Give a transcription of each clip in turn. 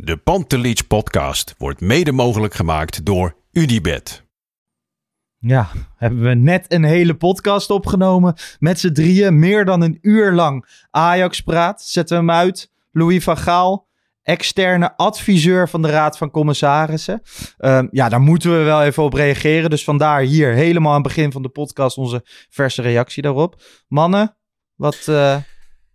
De Pantelich podcast wordt mede mogelijk gemaakt door Unibed. Ja, hebben we net een hele podcast opgenomen. Met z'n drieën, meer dan een uur lang. Ajax praat, zetten we hem uit. Louis van Gaal, externe adviseur van de Raad van Commissarissen. Ehm, ja, daar moeten we wel even op reageren. Dus vandaar hier helemaal aan het begin van de podcast onze verse reactie daarop. Mannen, wat... Uh...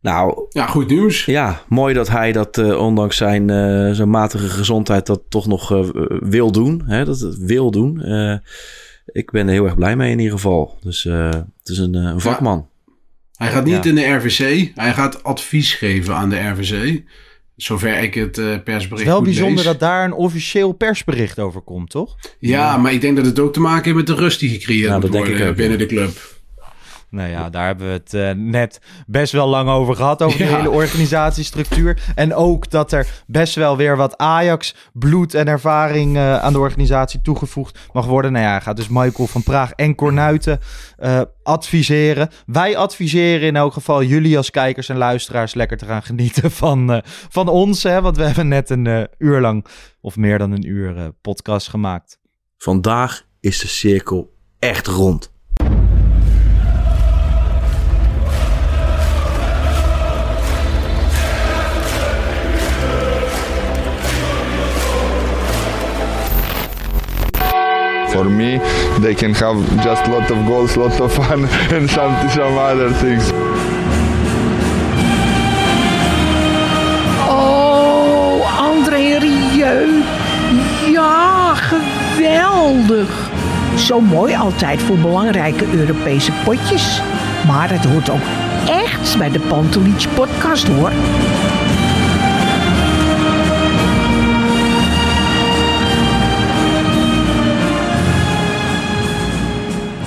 Nou, ja, goed nieuws. Ja, mooi dat hij dat uh, ondanks zijn, uh, zijn matige gezondheid dat toch nog wil doen. Hè, dat het wil doen. ik ben er heel erg blij mee in ieder geval. Dus het is een, een vakman. Ja. Hij gaat niet ja. in de RVC. Hij gaat advies geven aan de RVC. Zover ik het uh, persbericht Het is wel bijzonder lees. dat daar een officieel persbericht over komt, toch? Ja, ja, maar ik denk dat het ook te maken heeft met de rust die gecreëerd nou, ook, binnen ja. de club. Nou ja, daar hebben we het uh, net best wel lang over gehad. Over Ja. de hele organisatiestructuur. En ook dat er best wel weer wat Ajax bloed en ervaring uh, aan de organisatie toegevoegd mag worden. Nou ja, gaat dus Michael van Praag en Cornuiten uh, adviseren. Wij adviseren in elk geval jullie als kijkers en luisteraars lekker te gaan genieten van, uh, van ons. Hè? Want we hebben net een uh, uur lang, of meer dan een uur, podcast gemaakt. Vandaag is de cirkel echt rond. For me, they can have just lot of goals, lot of fun, and some some other things. Oh, André Rieu. Ja, geweldig. Zo mooi altijd voor belangrijke Europese potjes. Maar het hoort ook echt bij de Pantelich podcast hoor.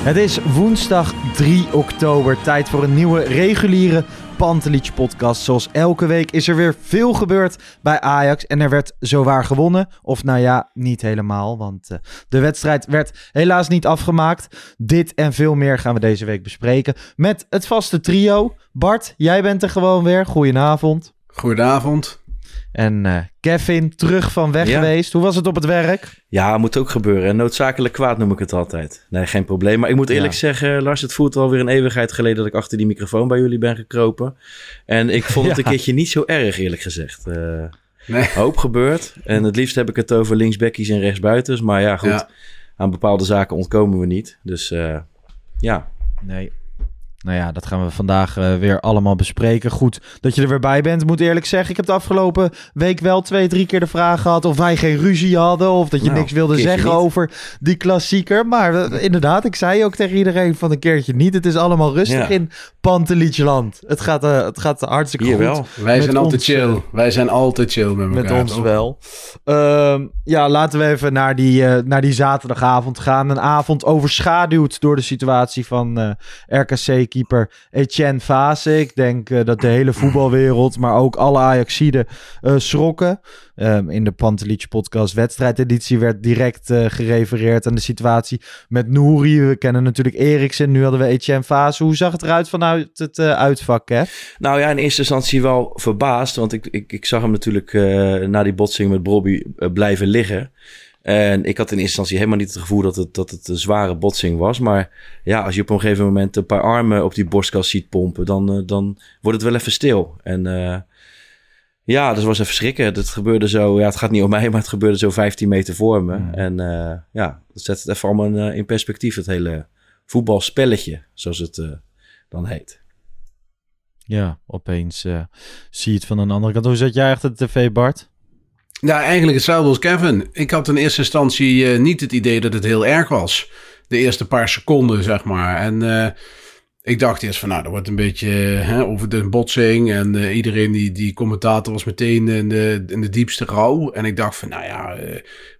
Het is woensdag 3 oktober. Tijd voor een nieuwe reguliere Pantelich podcast. Zoals elke week is er weer veel gebeurd bij Ajax. En er werd zowaar gewonnen. Of nou ja, niet helemaal. Want uh, de wedstrijd werd helaas niet afgemaakt. Dit en veel meer gaan we deze week bespreken. Met het vaste trio. Bart, jij bent er gewoon weer. Goedenavond. Goedenavond. En uh, Kevin, terug van weg Ja. geweest. Hoe was het op het werk? Ja, moet ook gebeuren. En noodzakelijk kwaad noem ik het altijd. Nee, geen probleem. Maar ik moet eerlijk Ja. zeggen, Lars, het voelt alweer een eeuwigheid geleden dat ik achter die microfoon bij jullie ben gekropen. En ik vond het Ja. een keertje niet zo erg, eerlijk gezegd. Eh Nee. hoop gebeurd. En het liefst heb ik het over linksbackies en rechtsbuitens. Maar ja, goed. Ja. Aan bepaalde zaken ontkomen we niet. Dus eh, ja, Nee. Nou ja, dat gaan we vandaag uh, weer allemaal bespreken. Goed dat je er weer bij bent. Ik moet eerlijk zeggen, ik heb de afgelopen week wel twee, drie keer de vraag gehad of wij geen ruzie hadden. Of dat je Nou, niks wilde zeggen niet. over die klassieker. Maar uh, inderdaad, ik zei ook tegen iedereen van een keertje niet. Het is allemaal rustig Ja. in Pantelietje-land. Het gaat, uh, het gaat hartstikke hier goed. wel. Wij zijn altijd ons, chill. eh, Wij zijn altijd chill met elkaar. Met ons toch? wel. Ehm, ja, laten we even naar die, eh, naar die zaterdagavond gaan. Een avond overschaduwd door de situatie van eh, RKC-keeper Etienne Vase. Ik denk eh, dat de hele voetbalwereld, maar ook alle Ajaxiden eh schrokken. Ehm, in de Pantelich podcast wedstrijdeditie werd direct eh, gerefereerd aan de situatie met Nouri. We kennen natuurlijk Eriksen, nu hadden we Etienne Vase. Hoe zag het eruit vanuit het uitvak, hè? Nou ja, in eerste instantie wel verbaasd. Want ik, ik, ik zag hem natuurlijk na die botsing met Bobby blijven liggen. En ik had in eerste instantie helemaal niet het gevoel dat het, dat het een zware botsing was. Maar ja, als je op een gegeven moment een paar armen op die borstkas ziet pompen, dan, eh, dan wordt het wel even stil. En eh, ja, dat was even schrikken. Het gebeurde zo, ja, het gaat niet om mij, maar het gebeurde zo 15 meter voor me. Mm. En eh, ja, dat zet het even allemaal in, perspectief, het hele voetbalspelletje, zoals het dan heet. Ja, opeens zie je het van een andere kant. Hoe zat jij achter de tv, Bart? Ja, eigenlijk hetzelfde als Kevin. Ik had in eerste instantie eh, niet het idee dat het heel erg was. De eerste paar seconden, zeg maar. En eh, ik dacht eerst van, nou, dat wordt een beetje hè, over de botsing. En iedereen, die, die commentator was meteen in de, in de diepste rouw. En ik dacht van, nou ja,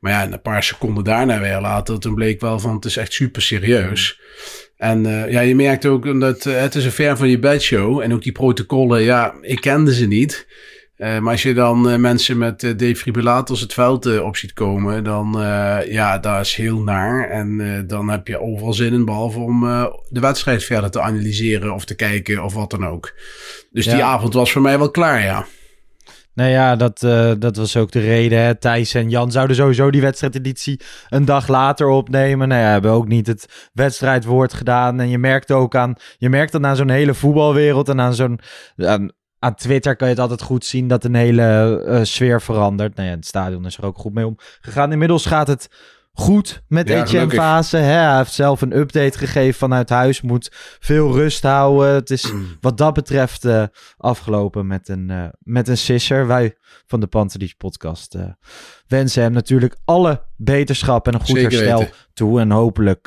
maar ja, een paar seconden daarna weer later, toen bleek wel van, het is echt super serieus. En ja, je merkt ook dat het is een ver van je bedshow. En ook die protocollen, ja, ik kende ze niet. Uh, maar als je dan uh, mensen met uh, defibrillators het veld op ziet komen, dan ja, dat is heel naar. En dan heb je overal zin in, behalve om de wedstrijd verder te analyseren of te kijken of wat dan ook. Dus ja. die avond was voor mij wel klaar, ja. Nou ja, dat, dat was ook de reden. Hè. Thijs en Jan zouden sowieso die wedstrijdeditie een dag later opnemen. Nou ja, hebben ook niet het wedstrijdwoord gedaan. En je merkt ook aan, je merkt dan aan zo'n hele voetbalwereld en aan zo'n aan Twitter kan je het altijd goed zien dat een hele uh, sfeer verandert. Nou ja, het stadion is er ook goed mee omgegaan. Inmiddels gaat het goed met ja, Fase. Hij heeft zelf een update gegeven vanuit huis. Moet veel rust houden. Het is wat dat betreft uh, afgelopen met een, uh, met een sisser. Wij van de Pantelis podcast uh, wensen hem natuurlijk alle beterschap en een goed Zeker herstel weten. toe. En hopelijk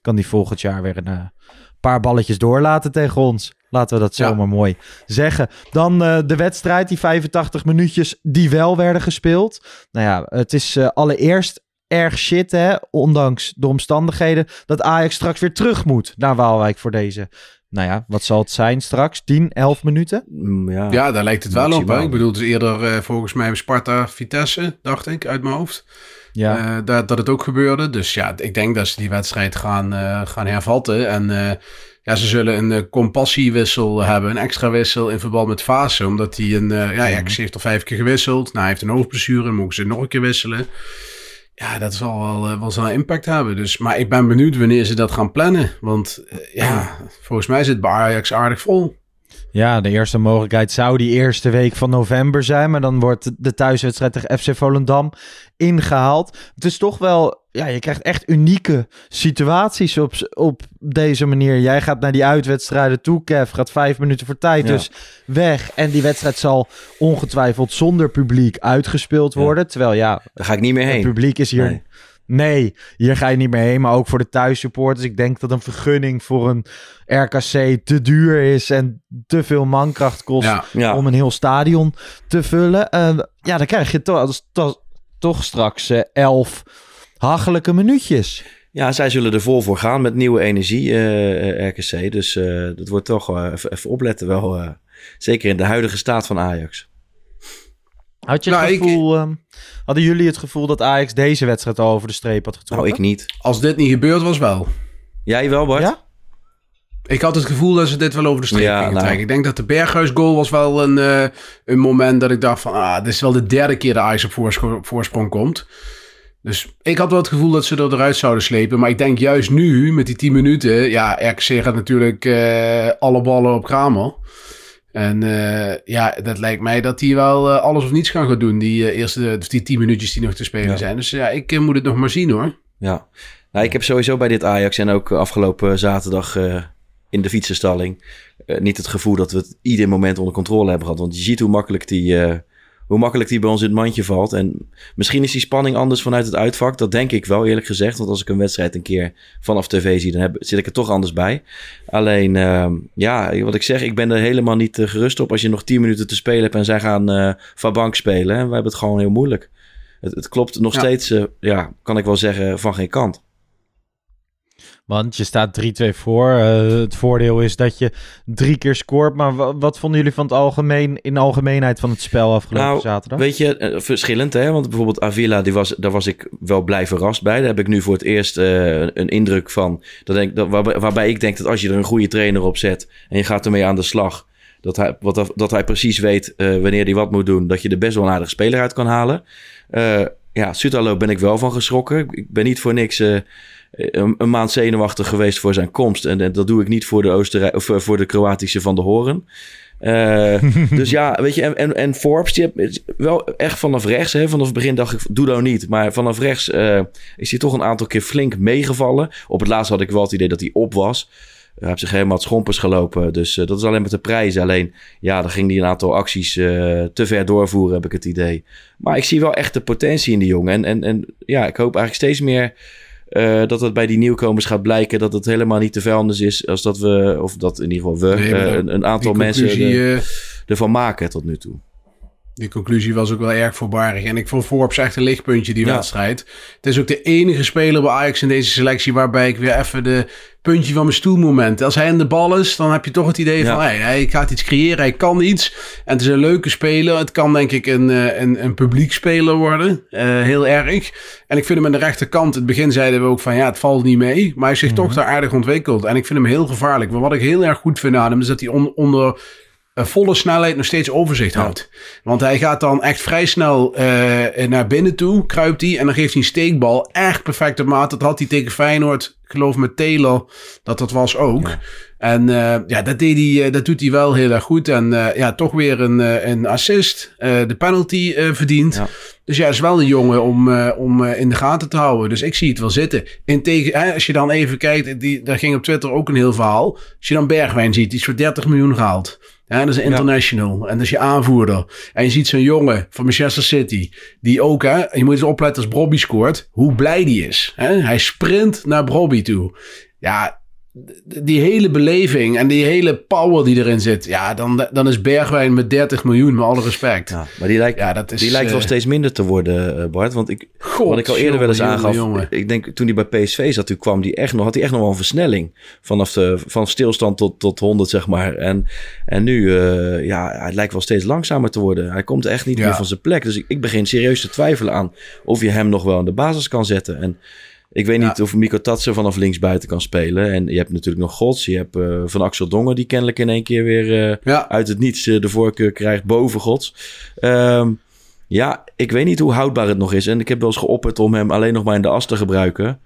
kan hij volgend jaar weer een paar balletjes doorlaten tegen ons. Laten we dat zomaar ja. mooi zeggen. Dan uh, de wedstrijd, die 85 minuutjes die wel werden gespeeld. Nou ja, het is uh, allereerst erg shit, hè, ondanks de omstandigheden, dat Ajax straks weer terug moet naar Waalwijk voor deze. Nou ja, wat zal het zijn straks? 10, 11 minuten? Ja, ja daar lijkt het wel op. Hè? Ik bedoel, het is eerder uh, volgens mij Sparta-Vitesse, dacht ik, uit mijn hoofd. Ja. dat, dat het ook gebeurde. Dus ja, ik denk dat ze die wedstrijd gaan, gaan hervatten. En ja, ze zullen een uh, compassiewissel hebben, een extra wissel in verband met Fase. Omdat hij een, uh, ja, ja, heeft al vijf keer gewisseld. Nou, hij heeft een hoofdblessure, mogen ze nog een keer wisselen. Ja, dat zal wel, uh, wel zo'n impact hebben. Dus, maar ik ben benieuwd wanneer ze dat gaan plannen. Want ja, volgens mij zit bij Ajax aardig vol. Ja, de eerste mogelijkheid zou die eerste week van november zijn. Maar dan wordt de thuiswedstrijd tegen FC Volendam ingehaald. Het is toch wel, ja, je krijgt echt unieke situaties op, op deze manier. Jij gaat naar die uitwedstrijden toe, Kev, gaat vijf minuten voor tijd ja. dus weg. En die wedstrijd zal ongetwijfeld zonder publiek uitgespeeld worden. Ja. Terwijl ja, daar ga ik niet meer heen. Het publiek is hier... Nee. Nee, hier ga je niet meer heen. Maar ook voor de thuissupporters. Ik denk dat een vergunning voor een RKC te duur is en te veel mankracht kost ja, ja. om een heel stadion te vullen. Uh, ja, dan krijg je toch, toch, toch straks uh, elf hachelijke minuutjes. Ja, zij zullen er vol voor gaan met nieuwe energie, uh, RKC. Dus dat wordt toch even, even, opletten wel. zeker in de huidige staat van Ajax. Had je het nou, gevoel, ik... um, hadden jullie het gevoel dat Ajax deze wedstrijd al over de streep had getrokken? Nou, ik niet. Als dit niet gebeurd was, wel. Jij wel, Bart? Ja? Ik had het gevoel dat ze dit wel over de streep ja, gingen nou. trekken. Ik denk dat de Berghuis goal was wel een, uh, een moment dat ik dacht van... Ah, dit is wel de derde keer dat Ajax op voorsprong, voorsprong komt. Dus ik had wel het gevoel dat ze er eruit zouden slepen. Maar ik denk juist nu, met die 10 minuten... Ja, RKC gaat natuurlijk uh, alle ballen op Kramer. En uh, ja, dat lijkt mij dat hij wel uh, alles of niets gaan gaan doen. Die uh, eerste die tien minuutjes die nog te spelen ja. zijn. Dus ja, ik moet het nog maar zien hoor. Ja, nou, ik heb sowieso bij dit Ajax en ook afgelopen zaterdag in de fietsenstalling... niet het gevoel dat we het ieder moment onder controle hebben gehad. Want je ziet hoe makkelijk die hoe makkelijk die bij ons in het mandje valt. En misschien is die spanning anders vanuit het uitvak. Dat denk ik wel, eerlijk gezegd. Want als ik een wedstrijd een keer vanaf tv zie, dan heb, zit ik er toch anders bij. Alleen, uh, ja, wat ik zeg, ik ben er helemaal niet uh, gerust op als je nog 10 minuten te spelen hebt en zij gaan uh, van bank spelen. En we hebben het gewoon heel moeilijk. Het, het klopt nog ja. steeds, uh, ja, kan ik wel zeggen, van geen kant. Want je staat 3-2 voor. Uh, het voordeel is dat je drie keer scoort. Maar wat vonden jullie van het algemeen, in de algemeenheid van het spel afgelopen nou, zaterdag? Weet je, uh, verschillend hè. Want bijvoorbeeld Avila, die was, daar was ik wel blij verrast bij. Daar heb ik nu voor het eerst uh, een indruk van. Dat denk, dat, waarbij, waarbij ik denk dat als je er een goede trainer op zet en je gaat ermee aan de slag. Dat hij, wat, dat hij precies weet wanneer hij wat moet doen. Dat je er best wel een aardige speler uit kan halen. ja, Sutalo ben ik wel van geschrokken. Ik ben niet voor niks een, een, maand zenuwachtig geweest voor zijn komst. En, dat doe ik niet voor de, of voor de Kroatische van de Horen. Uh, dus ja, weet je, en, en, Forbes, die heeft wel echt vanaf rechts, hè, vanaf het begin dacht ik, doe nou niet. Maar vanaf rechts is hij toch een aantal keer flink meegevallen. Op het laatst had ik wel het idee dat hij op was. Hij heeft zich helemaal schompers gelopen. Dus dat is alleen met de prijzen. Alleen, ja, dan ging hij een aantal acties te ver doorvoeren, heb ik het idee. Maar ik zie wel echt de potentie in die jongen. En, en, en ja, ik hoop eigenlijk steeds meer eh, dat het bij die nieuwkomers gaat blijken dat het helemaal niet de vuilnis is. Als dat we, of dat in ieder geval we, Nee, eh, een, een aantal mensen er- eh, ervan maken tot nu toe. Die conclusie was ook wel erg voorbarig. En ik vond Forbes echt een lichtpuntje, die Ja. wedstrijd. Het is ook de enige speler bij Ajax in deze selectie... waarbij ik weer even de puntje van mijn stoelmoment... Als hij in de bal is, dan heb je toch het idee Ja. van... Hey, hij gaat iets creëren, hij kan iets. En het is een leuke speler. Het kan denk ik een, eh, een, een publiek speler worden. eh, heel erg. En ik vind hem aan de rechterkant... In het begin zeiden we ook van ja, het valt niet mee. Maar hij heeft zich toch daar aardig ontwikkeld. En ik vind hem heel gevaarlijk. Maar wat ik heel erg goed vind aan hem... is dat hij on- onder volle snelheid nog steeds overzicht houdt. Want hij gaat dan echt vrij snel eh, naar binnen toe, kruipt hij en dan geeft hij een steekbal. Echt perfecte maat. Dat had hij tegen Feyenoord, ik geloof met Taylor, dat dat was ook. En eh, ja, dat, deed hij, eh, dat doet hij wel heel erg goed. En ja, toch weer een, een assist, de penalty verdient. Ja. Dus ja, is wel een jongen om, om in de gaten te houden. Dus ik zie het wel zitten. In tegen, hè, als je dan even kijkt, die, daar ging op Twitter ook een heel verhaal. Als je dan Bergwijn ziet, die is voor 30 miljoen gehaald. Ja, dat is een international. En dat is je aanvoerder. En je ziet zo'n jongen van Manchester City. Die ook, hè, je moet eens opletten als Brobby scoort. Hoe blij die is. Hè? Hij sprint naar Brobby toe. Ja, die hele beleving en die hele power die erin zit. Ja, dan, dan is Bergwijn met 30 miljoen, met alle respect. Ja, maar die lijkt, Ja, dat is, die lijkt wel eh, steeds minder te worden, eh, Bart. Want ik, God, wat ik al eerder wel eens aangaf. jongen. Ik denk toen hij bij PSV zat, toen kwam die echt nog, had hij echt nog wel een versnelling. Vanaf de, van stilstand tot, tot 100, zeg maar. En, en nu, eh, ja, hij lijkt wel steeds langzamer te worden. Hij komt echt niet Ja. meer van zijn plek. Dus ik, ik begin serieus te twijfelen aan of je hem nog wel aan de basis kan zetten. En ik weet niet of Miko Tatsen vanaf links buiten kan spelen. En je hebt natuurlijk nog Gods. Je hebt eh, Van Axel Dongen, die kennelijk in één keer weer... eh, Ja, uit het niets eh, de voorkeur krijgt boven Gods. Ehm, ja, ik weet niet hoe houdbaar het nog is. En ik heb wel eens geopperd om hem alleen nog maar in de as te gebruiken.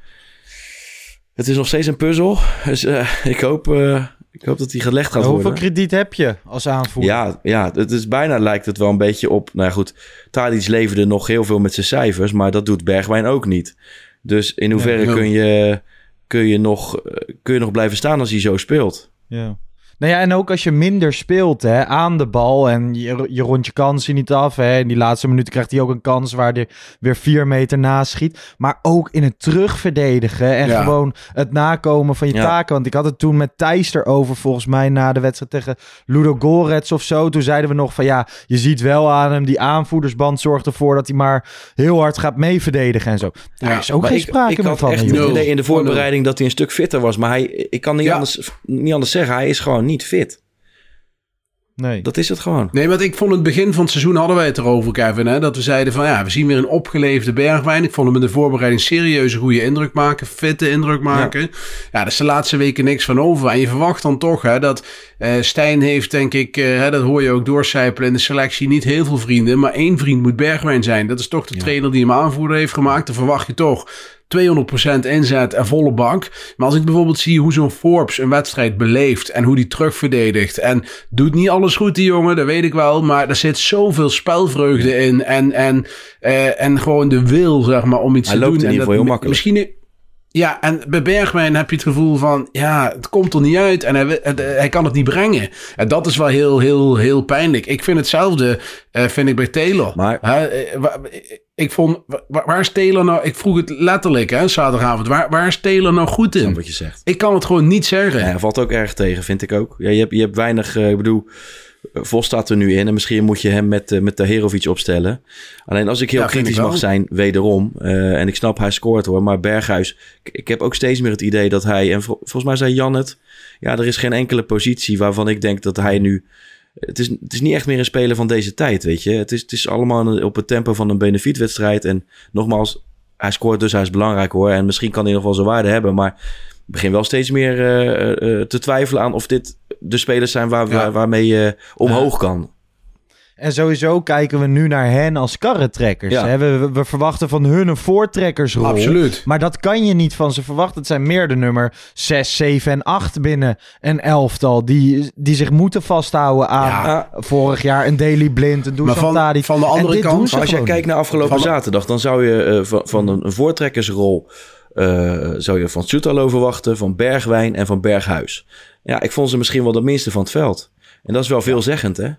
Het is nog steeds een puzzel. Dus eh, ik, hoop, eh, ik hoop dat hij gelegd gaat Hoeveel worden. krediet heb je als aanvoerder? Ja, ja, het is bijna lijkt het wel een beetje op. Nou ja, goed. Tadic leverde nog heel veel met zijn cijfers, maar dat doet Bergwijn ook niet. Dus in hoeverre Ja. kun, je, kun, je nog, eh, kun je nog blijven staan als hij zo speelt? Ja. Nou ja, en ook als je minder speelt hè, aan de bal en je, je rondt je kansen niet af. Hè, in die laatste minuten krijgt hij ook een kans waar hij weer vier meter naast schiet. Maar ook in het terugverdedigen en Ja. gewoon het nakomen van je Ja. taken. Want ik had het toen met Thijs erover volgens mij na de wedstrijd tegen Ludo Gorets of zo. Toen zeiden we nog van ja, je ziet wel aan hem, die aanvoerdersband zorgt ervoor dat hij maar heel hard gaat meeverdedigen en zo. Daar Ja, is ook geen ik, sprake ik meer van. idee in de voorbereiding dat hij een stuk fitter was. Maar hij, ik kan niet, Ja. anders, niet anders zeggen. Hij is gewoon niet fit. Nee. Dat is het gewoon. Nee, want ik vond het begin van het seizoen hadden wij het erover, Kevin. Hè, dat we zeiden van ja, we zien weer een opgeleefde Bergwijn. Ik vond hem in de voorbereiding serieus een goede indruk maken. Fitte indruk maken. Ja, daar is de laatste weken niks van over. En je verwacht dan toch hè, dat eh Stijn heeft, denk ik, eh, hè, dat hoor je ook doorcijpelen in de selectie, niet heel veel vrienden. Maar één vriend moet Bergwijn zijn. Dat is toch de trainer die hem aanvoerder heeft gemaakt. Dan verwacht je toch 200% inzet en volle bak. Maar als ik bijvoorbeeld zie hoe zo'n Forbes een wedstrijd beleeft en hoe die terugverdedigt en doet niet alles goed die jongen, dat weet ik wel, maar er zit zoveel spelvreugde in en, en, eh, en gewoon de wil zeg maar om iets Hij te loopt doen. in en dat heel makkelijk. Misschien ja, en bij Bergwijn heb je het gevoel van, ja, het komt er niet uit en hij, hij kan het niet brengen. En dat is wel heel, heel, heel pijnlijk. Ik vind hetzelfde, eh, vind ik bij Taylor. Maar- eh, ik vond, wa- waar, is Taylor nou, ik vroeg het letterlijk, hè, zaterdagavond, waar, waar is Taylor nou goed in? wat je zegt. Ik kan het gewoon niet zeggen. Ja, hij valt ook erg tegen, vind ik ook. Ja, je, hebt, je hebt weinig, eh, ik bedoel, eh, Vos staat er nu in en misschien moet je hem met, eh, met Taherovic opstellen. Alleen als ik heel Ja, kritisch ik mag zijn, wederom, eh, en ik snap hij scoort hoor, maar Berghuis, ik, ik heb ook steeds meer het idee dat hij, en vol- volgens mij zei Jan het, ja, er is geen enkele positie waarvan ik denk dat hij nu, het is, het is niet echt meer een speler van deze tijd, weet je. Het is, het is allemaal op het tempo van een benefietwedstrijd en nogmaals, hij scoort dus, hij is belangrijk hoor, en misschien kan hij nog wel zijn waarde hebben, maar begin wel steeds meer eh, eh, te twijfelen aan of dit de spelers zijn waar, Ja. waar- waarmee je omhoog kan. En sowieso kijken we nu naar hen als karretrekkers. Ja. Hè? We, we, verwachten van hun een voortrekkersrol. Absoluut. Maar dat kan je niet van ze verwachten. Het zijn meer de nummer 6, 7 en 8 binnen een elftal. Die, die zich moeten vasthouden aan Ja. vorig jaar een Daily Blind, een Dusan van- van de En andere dit kant- als jij kijkt naar afgelopen Van- zaterdag, dan zou je eh, van, van een, een voortrekkersrol eh, zou je van Soetalo verwachten, van Bergwijn en van Berghuis. Ja, ik vond ze misschien wel de minste van het veld. En dat is wel veelzeggend, hè?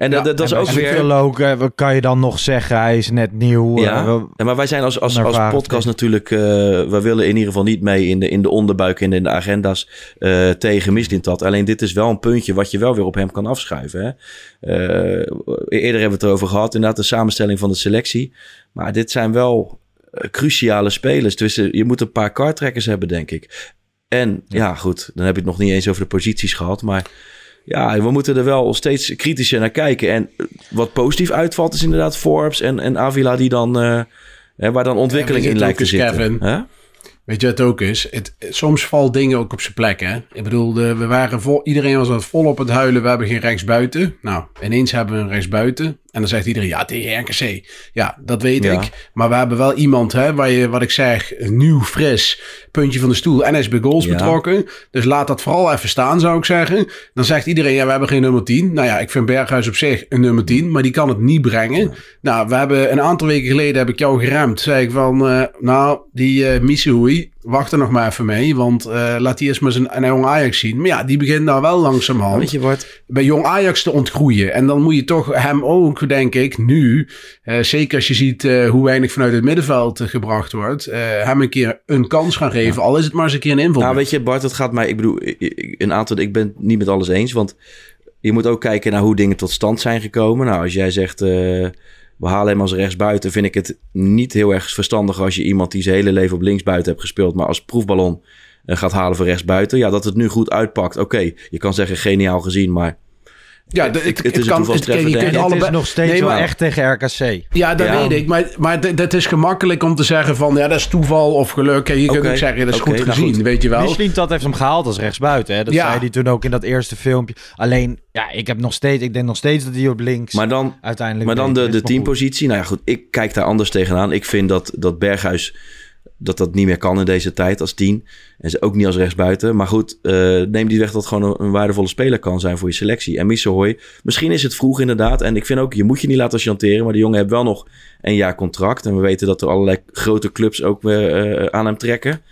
En Ja, dat, dat, is ook weer... Ook, eh, kan je dan nog zeggen, hij is net nieuw. Ja, eh, Ja, maar wij zijn als, als, als podcast natuurlijk... eh we willen in ieder geval niet mee in de, in de onderbuik en in de agenda's eh, tegen Mislintat. Alleen dit is wel een puntje wat je wel weer op hem kan afschuiven. Hè? Eerder hebben we het erover gehad, inderdaad de samenstelling van de selectie. Maar dit zijn wel cruciale spelers. Dus eh, je moet een paar kartrekkers hebben, denk ik. En ja. goed, dan heb je het nog niet eens over de posities gehad. Maar ja, we moeten er wel steeds kritischer naar kijken. En eh, wat positief uitvalt is inderdaad Forbes en, en Avila die dan... eh, waar dan ontwikkeling Ja, in lijkt te zitten. Kevin. Weet je wat het ook is? Het, soms valt dingen ook op zijn plek, hè? Ik bedoel, de, we waren vol, iedereen was aan het vol op het huilen. We hebben geen rechtsbuiten. Nou, ineens hebben we een rechtsbuiten. En dan zegt iedereen, ja, tegen RKC. Ja, dat weet Ja. ik. Maar we hebben wel iemand, hè, waar je, wat ik zeg, nieuw, fris, puntje van de stoel. En hij is bij goals Ja. betrokken. Dus laat dat vooral even staan, zou ik zeggen. Dan zegt iedereen, ja, we hebben geen nummer 10. Nou ja, ik vind Berghuis op zich een nummer 10, maar die kan het niet brengen. Nou, we hebben een aantal weken geleden heb ik jou geremd. Zei ik van, eh, nou, die Missouri, wacht er nog maar even mee. Want eh, laat die eerst maar zijn een jong Ajax zien. Maar ja, die begint nou wel langzamerhand Weet je Bart? bij jong Ajax te ontgroeien. En dan moet je toch hem ook, denk ik, nu, eh, zeker als je ziet eh, hoe weinig vanuit het middenveld gebracht wordt, hem een keer een kans gaan geven. Al is het maar eens een keer een inval. Nou, weet je, Bart, het gaat mij. Ik bedoel, een aantal. Ik ben het niet met alles eens. Want je moet ook kijken naar hoe dingen tot stand zijn gekomen. Nou, als jij zegt. We halen hem als rechtsbuiten. Vind ik het niet heel erg verstandig als je iemand die zijn hele leven op linksbuiten hebt gespeeld. maar als proefballon eh, gaat halen voor rechtsbuiten. Ja, dat het nu goed uitpakt. Oké, je kan zeggen geniaal gezien. Maar ja, de- het- het, het is het een kan, het, je denk kunt ik. het allebei, is nog steeds Nee, wel echt tegen RKC. Ja, dat Ja. weet ik. Maar, maar dat is gemakkelijk om te zeggen van... ja, dat is toeval of geluk. En je kunt ook zeggen, dat is goed nou gezien, goed. weet je wel. Misschien dat heeft hem gehaald als rechtsbuiten. Hè? Dat Ja. zei hij toen ook in dat eerste filmpje. Alleen, ja, ik heb nog steeds, ik denk nog steeds dat hij op links Maar dan, uiteindelijk. maar dan de, de teampositie. Nou ja, goed. Ik kijk daar anders tegenaan. Ik vind dat, dat Berghuis dat dat niet meer kan in deze tijd als tien. En ze ook niet als rechtsbuiten. Maar goed, eh, neem die weg dat het gewoon een, waardevolle speler kan zijn voor je selectie. En Misselhoy, misschien is het vroeg inderdaad. En ik vind ook, je moet je niet laten chanteren. Maar de jongen heeft wel nog een jaar contract. En we weten dat er allerlei grote clubs ook weer eh, aan hem trekken.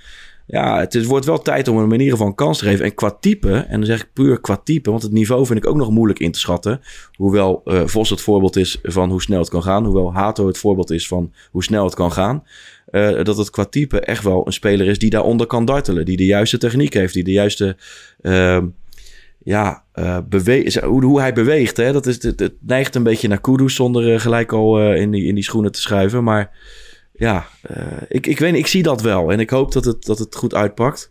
Ja, het is, wordt wel tijd om hem in ieder geval een kans te geven. En qua type, en dan zeg ik puur qua type, want het niveau vind ik ook nog moeilijk in te schatten. Hoewel eh, Vos het voorbeeld is van hoe snel het kan gaan. Hoewel Hato het voorbeeld is van hoe snel het kan gaan. Eh, dat het qua type echt wel een speler is die daaronder kan dartelen. Die de juiste techniek heeft, die de juiste... ehm, ja, eh, bewe- hoe, hoe hij beweegt. Hè? Dat is, het, neigt een beetje naar Kudus zonder gelijk al in, die, in die schoenen te schuiven. Maar ja, eh, ik, ik weet ik zie dat wel. En ik hoop dat het, dat het goed uitpakt.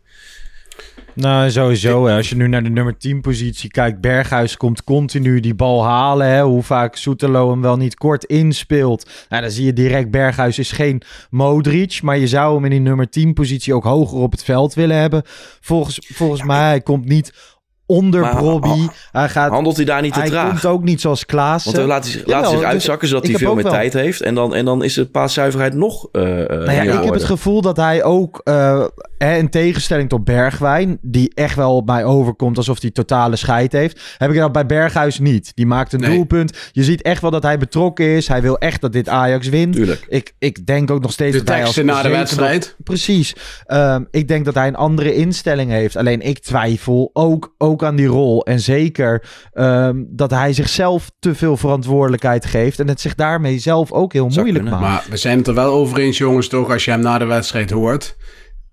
Nou, sowieso. Hè. Als je nu naar de nummer 10 positie kijkt, Berghuis komt continu die bal halen. Hè. Hoe vaak Soetelo hem wel niet kort inspeelt. Nou, dan zie je direct, Berghuis is geen Modric. Maar je zou hem in die nummer 10 positie ook hoger op het veld willen hebben. Volgens, volgens mij, hij komt niet onder Maar- Brobby. Hij, gaat, Handelt hij daar niet te hij traag? komt ook niet zoals Klaas. Want dan laat hij, zich- laat hij zich uitzakken zodat hij veel meer wel- tijd heeft. En dan, en dan is de paaszuiverheid nog eh eh, Nou ja, ik heb het gevoel dat hij ook, eh, in tegenstelling tot Bergwijn, die echt wel op mij overkomt alsof hij totale scheid heeft, heb ik dat bij Berghuis niet. Die maakt een Nee. doelpunt. Je ziet echt wel dat hij betrokken is. Hij wil echt dat dit Ajax wint. Tuurlijk. Ik, ik denk ook nog steeds De dat hij als na de wedstrijd. Precies. Ehm, ik denk dat hij een andere instelling heeft. Alleen ik twijfel ook, ook aan die rol. En zeker ehm, dat hij zichzelf te veel verantwoordelijkheid geeft. En het zich daarmee zelf ook heel Zou moeilijk kunnen. maakt. Maar we zijn het er wel over eens, jongens, toch? Als je hem na de wedstrijd hoort,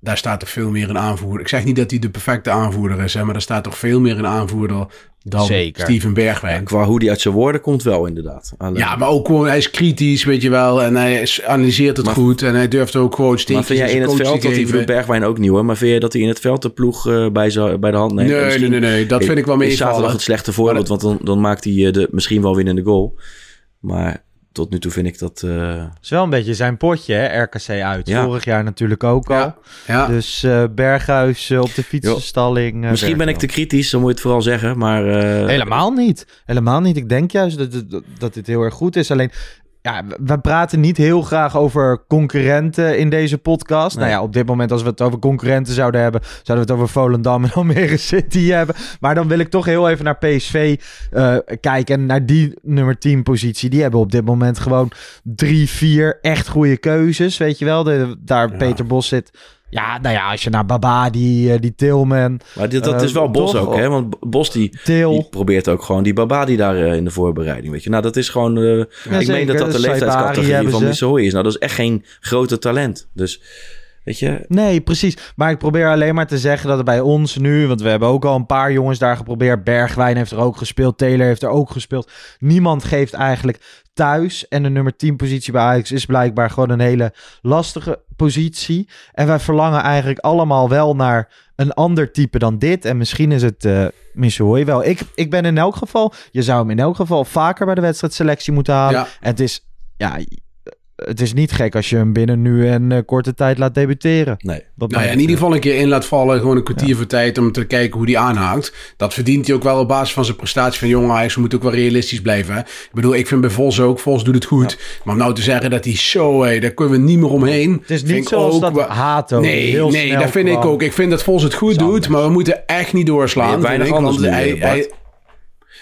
daar staat toch veel meer een aanvoerder. Ik zeg niet dat hij de perfecte aanvoerder is, hè, maar er staat toch veel meer een aanvoerder dan Zeker. Steven Ja, Bergwijn. qua hoe die uit zijn woorden komt wel inderdaad. Alleen- Ja, maar ook gewoon, hij is kritisch, weet je wel. En hij is- analyseert het Maar- goed. En hij durft ook gewoon maar steekjes vind jij in het veld, dat hij Bergwijn ook nieuw, hè? maar vind je dat hij in het veld de ploeg eh, bij, zo, bij de hand neemt? Nee, nee, nee, nee, dat vind ik wel Is zaterdag meevallen. het slechte voorbeeld, want dan, dan maakt hij eh, de misschien wel winnende goal. Maar tot nu toe vind ik dat... eh, Het is wel een beetje zijn potje, hè? RKC uit. Ja. Vorig jaar natuurlijk ook al. Ja, ja. Dus eh, Berghuis op de fietsenstalling. eh, misschien ben ik te kritisch, dan moet je het vooral zeggen. Maar eh. Helemaal niet. Helemaal niet. Ik denk juist dat, dat, dat dit heel erg goed is. Alleen, ja, we- praten niet heel graag over concurrenten in deze podcast. Nee. Nou ja, op dit moment als we het over concurrenten zouden hebben... zouden we het over Volendam en Almere City hebben. Maar dan wil ik toch heel even naar PSV eh, kijken. En naar die nummer 10 positie. Die hebben op dit moment gewoon drie, vier echt goede keuzes. Weet je wel, de, daar Ja. Peter Bos zit... Ja, nou ja, als je naar Baba, die, eh, die Tilman, Maar dit, dat Eh, is wel Bos toch? ook, hè? Want Bos die, die probeert ook gewoon die Babadi daar eh, in de voorbereiding, weet je. Nou, dat is gewoon... ik meen dat dat de leeftijdscategorie van. Missouri is. Nou, dat is echt geen grote talent. Dus, weet je... Nee, precies. Maar ik probeer alleen maar te zeggen dat het bij ons nu... want we hebben ook al een paar jongens daar geprobeerd. Bergwijn heeft er ook gespeeld. Taylor heeft er ook gespeeld. Niemand geeft eigenlijk thuis. En de nummer 10 positie bij Ajax is blijkbaar gewoon een hele lastige positie. En wij verlangen eigenlijk allemaal wel naar een ander type dan dit. En misschien is het eh Missouri wel. Ik, ik ben in elk geval... Je zou hem in elk geval vaker bij de wedstrijdselectie moeten halen. Ja. Het is... Ja, het is niet gek als je hem binnen nu en eh, korte tijd laat debuteren. Nee. Nou ja, in ieder geval een keer in laat vallen. Gewoon een kwartier voor tijd om te kijken hoe die aanhaakt. Dat verdient hij ook wel op basis van zijn prestatie van jonge Ajax. We moeten ook wel realistisch blijven. Hè? Ik bedoel, ik vind bij Vos ook. Vos doet het goed. Maar om nou te zeggen dat hij zo... Hé, daar kunnen we niet meer omheen. Het is niet zoals ook dat wel- Hato. Nee, heel nee snel dat vind ik ook. Ik vind dat Vos het goed doet. Maar we moeten echt niet doorslaan. weinig ik, anders want nu, hij- Bart. hij-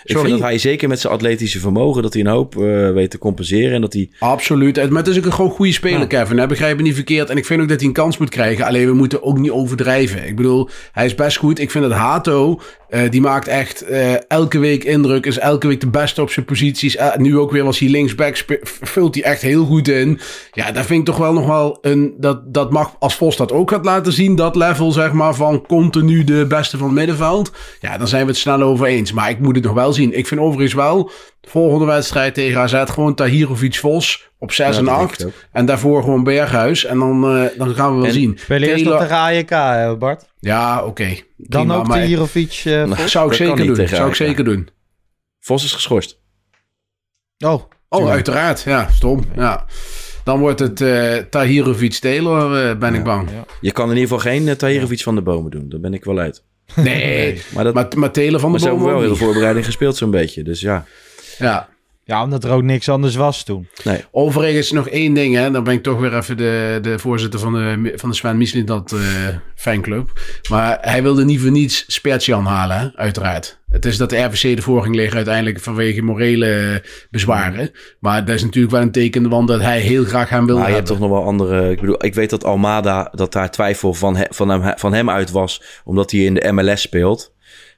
Ik Sorry? vind dat hij zeker met zijn atletische vermogen... dat hij een hoop eh, weet te compenseren. En dat hij... Absoluut. Maar het is ook een gewoon goede speler, Kevin. Hè? Begrijp me niet verkeerd. En ik vind ook dat hij een kans moet krijgen. Alleen we moeten ook niet overdrijven. Ik bedoel, hij is best goed. Ik vind dat Hato, eh, die maakt echt eh, elke week indruk. Is elke week de beste op zijn posities. Nu ook weer als hij linksback vult hij echt heel goed in. Ja, daar vind ik toch wel nog wel een... Dat, dat mag, als Vos dat ook gaat laten zien, dat level zeg maar van continu de beste van het middenveld. Ja, dan zijn we het snel over eens. Maar ik moet het nog wel zien. Ik vind overigens wel, de volgende wedstrijd tegen AZ gewoon Tahirovic Vos op 6 Ja, en dat denk 8. ik ook. En daarvoor gewoon Berghuis. En dan, eh, dan gaan we wel En- zien. Spelen eerst nog Taylor- tegen AJK, hè, Bart. Ja, oké. Dan Prima, ook de eh, Nou, voor- Zou ik Dat zeker doen. Zou ik AEK. zeker doen. Vos is geschorst. Oh, Oh, uiteraard. Ja, stom. Ja. Dan wordt het eh Tahirovic Taylor, eh, ben ik bang. Je kan in ieder geval geen uh, Tahirovic van de bomen doen. Daar ben ik wel uit. Nee, Maar, dat, maar, maar Taylor van maar de ze hebben wel heel de voorbereiding gespeeld zo'n beetje. Dus ja. Ja. Ja, omdat er ook niks anders was toen. Nee. Overigens nog één ding, hè. Dan ben ik toch weer even de, de voorzitter van de, van de Sven Mislintat eh fanclub. Maar hij wilde niet voor niets Spertjan halen, hè, uiteraard. Het is dat de RVC ervoor ging liggen uiteindelijk vanwege morele bezwaren. Maar dat is natuurlijk wel een teken want dat hij heel graag hem wilde Maar je hebt toch nog wel andere... Ik bedoel, ik weet dat Almada, dat daar twijfel van, he- van, hem, van hem uit was. Omdat hij in de MLS speelt.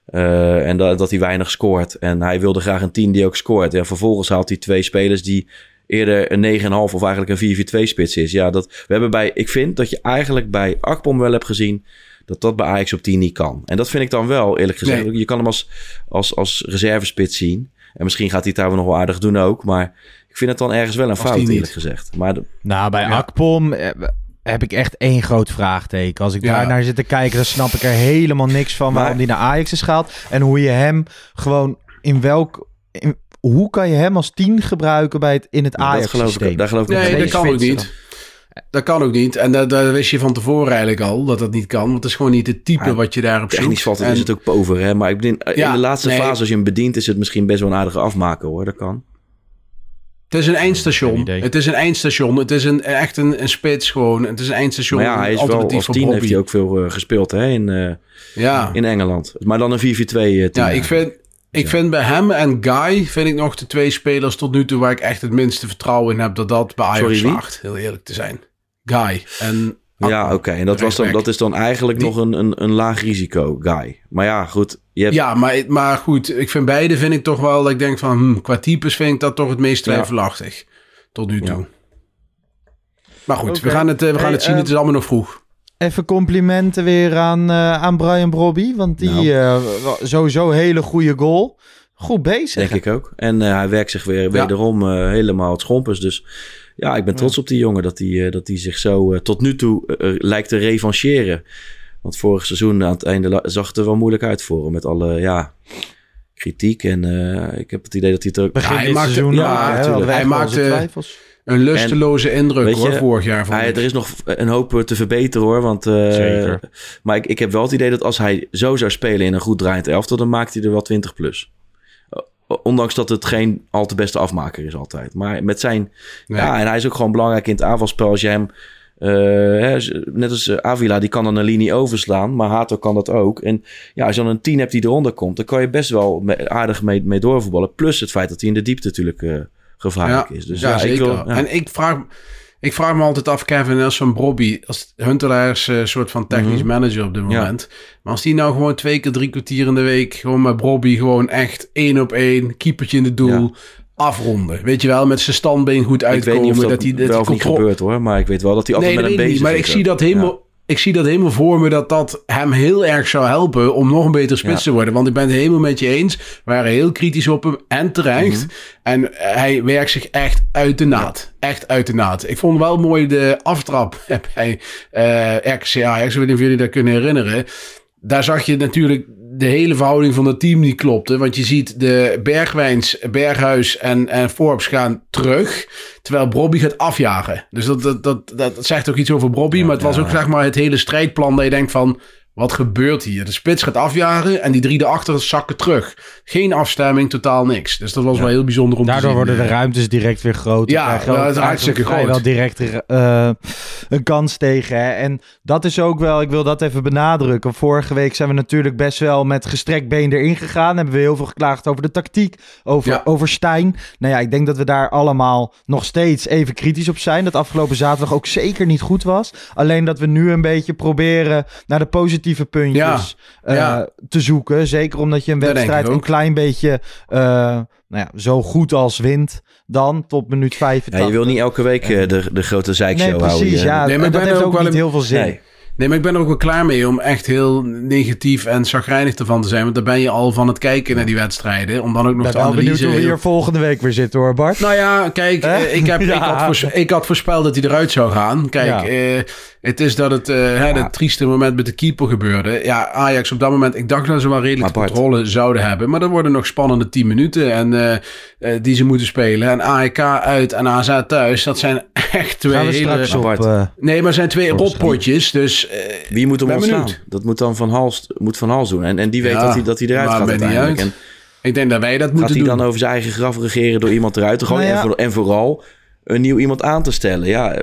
Eh, en dat, dat hij weinig scoort. En hij wilde graag een team die ook scoort. En vervolgens haalt hij twee spelers die eerder een 9,5 of eigenlijk een 4-4-2 spits is. Ja, dat, we hebben bij, ik vind dat je eigenlijk bij Akpom wel hebt gezien dat dat bij Ajax op 10 niet kan. En dat vind ik dan wel, eerlijk gezegd. Nee. Je kan hem als, als, als reservespits zien. En misschien gaat hij het daar wel nog wel aardig doen ook. Maar ik vind het dan ergens wel een fout, eerlijk gezegd. Maar de- Nou, bij Ja. Akpom eh, heb ik echt één groot vraagteken. Als ik Ja. daar naar zit te kijken, dan snap ik er helemaal niks van Maar- waarom die naar Ajax is gehaald. En hoe je hem gewoon in welk... in- hoe kan je hem als tien gebruiken bij het, in het dat geloof Ajax-systeem? ik, daar geloof ik nog Nee, dat kan ook niet. Dat kan ook niet. En dat, dat wist je van tevoren eigenlijk al, dat dat niet kan. Want het is gewoon niet het type Ja, wat je daarop zoekt. Technisch valt het, En- is het ook pover, hè? Maar ik bedoel, Ja, in de laatste nee. fase, als je hem bedient, is het misschien best wel een aardige afmaker, hoor. Dat kan. Het is een eindstation. Het is een eindstation. Het is een, echt een, een spits gewoon. Het is een eindstation. Maar ja, hij is wel, als tien heeft hij ook veel eh, gespeeld, hè? In, eh, Ja, in Engeland. Maar dan een 4-4-2 eh, team. ja ik, vind, ik vind bij hem en Guy... vind ik nog de twee spelers tot nu toe... waar ik echt het minste vertrouwen in heb... dat dat bij Ajax slaagt. Heel eerlijk te zijn. Guy en... Ja, oké. En dat, was dan, dat is dan eigenlijk Die- nog een, een, een laag risico guy. Maar ja, goed. Je hebt, Ja, maar, maar goed. Ik vind beide vind ik toch wel... dat ik denk van... hmm, qua types vind ik dat toch het meest Ja. twijfelachtig. Tot nu toe. Maar goed, we gaan het, eh, we gaan Hey, het zien. ehm, het is allemaal nog vroeg. Even complimenten weer aan, eh, aan Brian Brobby. Want die Nou. eh, wa- sowieso hele goede goal. Goed bezig. denk ik ook. En eh, hij werkt zich weer Ja. wederom eh, helemaal het schompers. Dus ja, ik ben trots op die jongen dat hij, eh, dat hij zich zo eh, tot nu toe eh, lijkt te revancheren. Want vorig seizoen aan het einde zag het er wel moeilijk uit voor hem. Met alle ja, kritiek. En eh, ik heb het idee dat hij het ook... Begin Ja, hij maakte- seizoen ja, Hij maakte-. Een lusteloze indruk hoor, je, vorig jaar. vond Hij, er is nog een hoop te verbeteren hoor. Want, eh, Zeker. Maar ik, ik heb wel het idee dat als hij zo zou spelen in een goed draaiend elftal... dan maakt hij er wel 20 plus. Ondanks dat het geen al te beste afmaker is altijd. Maar met zijn... Nee. Ja, en hij is ook gewoon belangrijk in het aanvalspel. Als je hem... eh, hè, net als eh, Avila, die kan dan een linie overslaan. Maar Hato kan dat ook. En ja, als je dan een 10 hebt die eronder komt... dan kan je best wel me- aardig mee, mee doorvoetballen. Plus het feit dat hij in de diepte natuurlijk eh, gevaarlijk is. Dus ja, ja, ik zeker. wil, ja. En ik vraag, Ik vraag me altijd af, Kevin, als van Bobby, als Huntelaar is een soort van technisch Mhm. manager op dit Ja. moment. Maar als die nou gewoon twee keer drie kwartier in de week, gewoon met Bobby, gewoon echt één op één, keepertje in het doel, afronden. Weet je wel, met zijn standbeen goed Ik uitkomen. weet niet of dat, hij, wel hij of niet gebeurt hoor. Maar ik weet wel dat hij altijd Nee, met dat ik bezig niet. Maar ik zie, ook. dat helemaal, ik zie dat helemaal voor me dat dat hem heel erg zou helpen om nog een beter spits Ja. te worden. Want ik ben het helemaal met je eens. We waren heel kritisch op hem en terecht. Mhm. En hij werkt zich echt uit de naad. Echt uit de naad. Ik vond wel mooi de aftrap bij eh RKC Ajax. Ik weet niet of jullie dat kunnen herinneren. Daar zag je natuurlijk de hele verhouding van het team niet klopte. Want je ziet de Bergwijns, Berghuis en, en Forbes gaan terug. Terwijl Bobby gaat afjagen. Dus dat, dat, dat, dat zegt ook iets over Bobby. maar het was ook zeg maar het hele strijdplan dat je denkt van... Wat gebeurt hier? De spits gaat afjagen en die drie erachter zakken terug. Geen afstemming, totaal niks. Dus dat was wel heel bijzonder om te Daardoor zien. worden de Eh, ruimtes direct weer groter. Ja, dat is hartstikke groot. vrijwel direct eh, een kans tegen. Hè? En dat is ook wel, ik wil dat even benadrukken. Vorige week zijn we natuurlijk best wel met gestrekt been erin gegaan. Hebben we heel veel geklaagd over de tactiek, over, Ja. over Stijn. Nou ja, ik denk dat we daar allemaal nog steeds even kritisch op zijn. Dat afgelopen zaterdag ook zeker niet goed was. Alleen dat we nu een beetje proberen naar de positieve puntjes eh, ja. te zoeken. Zeker omdat je een wedstrijd ik een klein beetje eh, nou ja, zo goed als wint dan tot minuut 85. Ja, je wil niet elke week eh, de, de grote zeikshow Nee, houden. precies. Je- Ja, Nee, maar ik dat heeft ook ook wel niet een- heel veel zin. Nee. Nee, maar ik ben er ook wel klaar mee om echt heel negatief en chagrijnig ervan te zijn. Want daar ben je al van het kijken naar die wedstrijden. Om dan ook Ik nog ben te wel benieuwd analyse... hoe we hier volgende week weer zitten hoor, Bart. Nou ja, kijk, eh, ik, heb, ik, Ja. ik had voorspeld dat hij eruit zou gaan. Kijk, Ja. eh, het is dat het, eh hè, dat trieste moment met de keeper gebeurde. Ja, Ajax op dat moment, ik dacht dat ze wel redelijk Maar Bart- controle zouden hebben. Maar er worden nog spannende 10 minuten en, eh, eh, die ze moeten spelen. En AEK uit en AZ thuis, dat zijn echt twee Gaan we hele... straks op. Eh, Nee, maar zijn twee rotpotjes. Dus eh, Wie moet hem ontslaan? benieuwd. Dat moet dan Van Hals, moet van Hals doen. En, en die weet Ja, dat, hij, dat hij eruit gaat uiteindelijk. uit. En ik denk dat wij dat gaat moeten hij doen. dan over zijn eigen graf regeren door iemand eruit te gooien? Nou ja. en, voor- en vooral een nieuw iemand aan te stellen. Ja,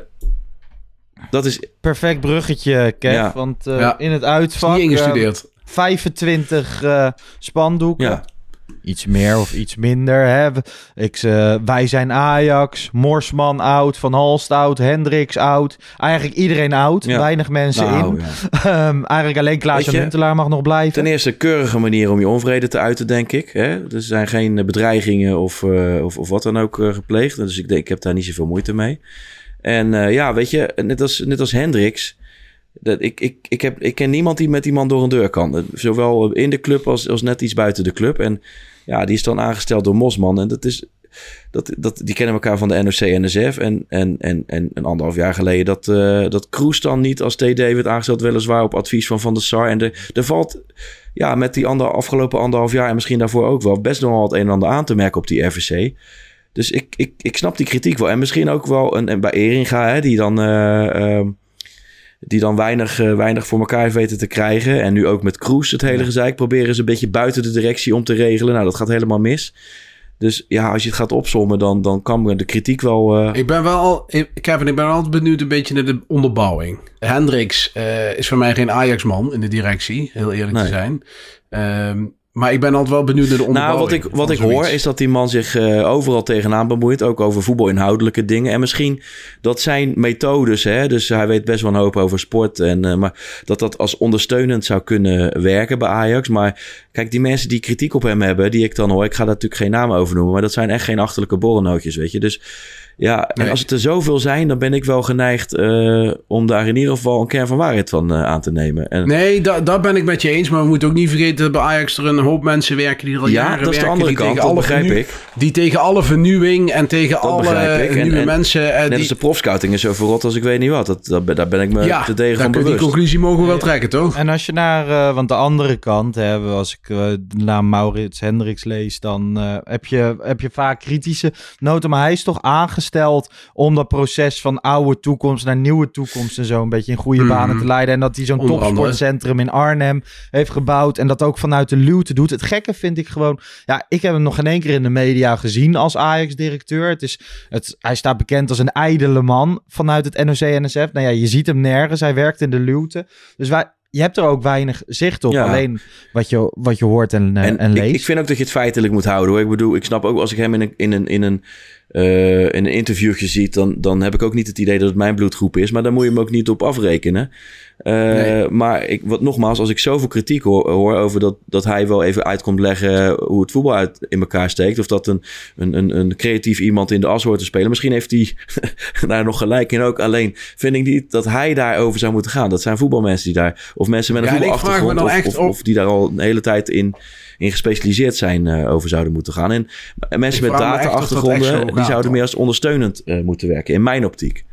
dat is... perfect bruggetje, Kev. Ja. Want eh, Ja. in het uitvak niet eh, ingestudeerd. 25 eh, spandoeken. Ja, Iets meer of iets minder. Hè? Ik, eh, wij zijn Ajax, Morsman oud, Van Halst oud, Hendricks oud. Eigenlijk iedereen oud, Ja. weinig mensen nou, in. ja. Ehm, eigenlijk alleen Klaas je, Huntelaar mag nog blijven. Ten eerste een keurige manier om je onvrede te uiten, denk ik. Hè? Er zijn geen bedreigingen of, eh, of, of wat dan ook gepleegd. Dus ik denk, ik heb daar niet zoveel moeite mee. En eh, ja, weet je, net als, net als Hendricks. Dat, ik, ik, ik, heb, ik ken niemand die met die man door een deur kan. Zowel in de club als, als net iets buiten de club. En ja, die is dan aangesteld door Mosman. En dat is, dat, dat, die kennen elkaar van de NOC-NSF. En, en, en, en een anderhalf jaar geleden dat, eh dat Kroes dan niet als TD werd aangesteld. Weliswaar op advies van Van der Sar. En er, er valt ja, met die ander, afgelopen anderhalf jaar en misschien daarvoor ook wel best nog wel het een en ander aan te merken op die RVC. Dus ik, ik, ik snap die kritiek wel. En misschien ook wel een, en bij Eringa, hè, die dan, eh, ehm, die dan weinig, eh, weinig voor elkaar heeft weten te krijgen. En nu ook met Kroes het hele gezeik proberen ze een beetje buiten de directie om te regelen. Nou, dat gaat helemaal mis. Dus ja, als je het gaat opzommen, dan, dan kan de kritiek wel... eh, Ik ben wel, al- ik- Kevin, ik ben altijd benieuwd een beetje naar de onderbouwing. Hendricks is voor mij geen Ajax-man in de directie, heel eerlijk te zijn. Ehm, maar ik ben altijd wel benieuwd naar de Nou, onderbouwing. wat ik, wat ik hoor is dat die man zich eh, overal tegenaan bemoeit. Ook over voetbalinhoudelijke dingen. En misschien dat zijn methodes, hè, dus hij weet best wel een hoop over sport. En, eh, maar dat dat als ondersteunend zou kunnen werken bij Ajax. Maar kijk, die mensen die kritiek op hem hebben, die ik dan hoor. Ik ga daar natuurlijk geen namen over noemen. Maar dat zijn echt geen achterlijke borrelnootjes, weet je. Dus ja, en Nee. als het er zoveel zijn, dan ben ik wel geneigd eh, om daar in ieder geval een kern van waarheid van eh, aan te nemen. En, Nee, da- dat ben ik met je eens. Maar we moeten ook niet vergeten dat bij Ajax er een hoop mensen werken die er al ja, jaren dat is de werken. andere die kant, tegen dat alle begrijp ik. Die tegen alle vernieuwing en tegen alle. En- nieuwe en mensen... eh, Net die, als de profscouting is zo verrot als ik weet niet wat. Dat, dat, daar ben ik me ja, te degen daar van kun- die bewust. conclusie mogen we wel trekken, toch? En als je naar, eh, want de andere kant, hè, als ik eh, de naam Maurits Hendricks lees, dan eh, heb, je, heb je vaak kritische noten. Maar hij is toch om dat proces van oude toekomst naar nieuwe toekomst en zo een beetje in goede Mhm. banen te leiden. En dat hij zo'n topsportcentrum in Arnhem heeft gebouwd en dat ook vanuit de luwte doet. Het gekke vind ik gewoon, ja, ik heb hem nog geen één keer in de media gezien als Ajax-directeur. Het is, het, hij staat bekend als een ijdele man vanuit het NOC-NSF. Nou ja, je ziet hem nergens. Hij werkt in de luwte. Dus wij, je hebt er ook weinig zicht op. Ja. Alleen wat je, wat je hoort en, eh, en, En ik, leest. ik vind ook dat je het feitelijk moet houden hoor. Ik bedoel, ik snap ook als ik hem in een, in een, in een eh, in een interviewtje ziet, dan, dan heb ik ook niet het idee dat het mijn bloedgroep is. Maar daar moet je hem ook niet op afrekenen. Uh, Nee. Maar ik, wat, nogmaals, als ik zoveel kritiek hoor, hoor over dat, dat hij wel even uit komt leggen hoe het voetbal uit in elkaar steekt. Of dat een, een, een, een creatief iemand in de as hoort te spelen. Misschien heeft hij daar nog gelijk in ook. Alleen vind ik niet dat hij daarover zou moeten gaan. Dat zijn voetbalmensen die daar, of mensen met een Ja, voetbalachtergrond, of, of, op- of die daar al een hele tijd in, in gespecialiseerd zijn eh, over zouden moeten gaan. En mensen Ik met data-achtergronden, die gaat, zouden meer als ondersteunend eh, moeten werken, in mijn optiek.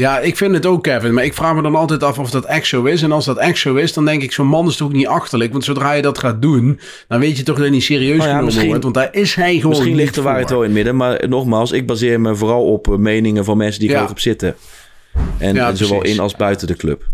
Ja, ik vind het ook, Kevin. Maar ik vraag me dan altijd af of dat echt zo is. En als dat echt zo is, dan denk ik, zo'n man is toch ook niet achterlijk. Want zodra je dat gaat doen, dan weet je toch dat hij niet serieus Nou ja, genomen misschien- wordt. Want daar is hij gewoon Misschien ligt de waarheid wel in het midden. Maar nogmaals, ik baseer me vooral op eh, meningen van mensen die er Ja. op zitten. En, Ja, en zowel in als buiten de club.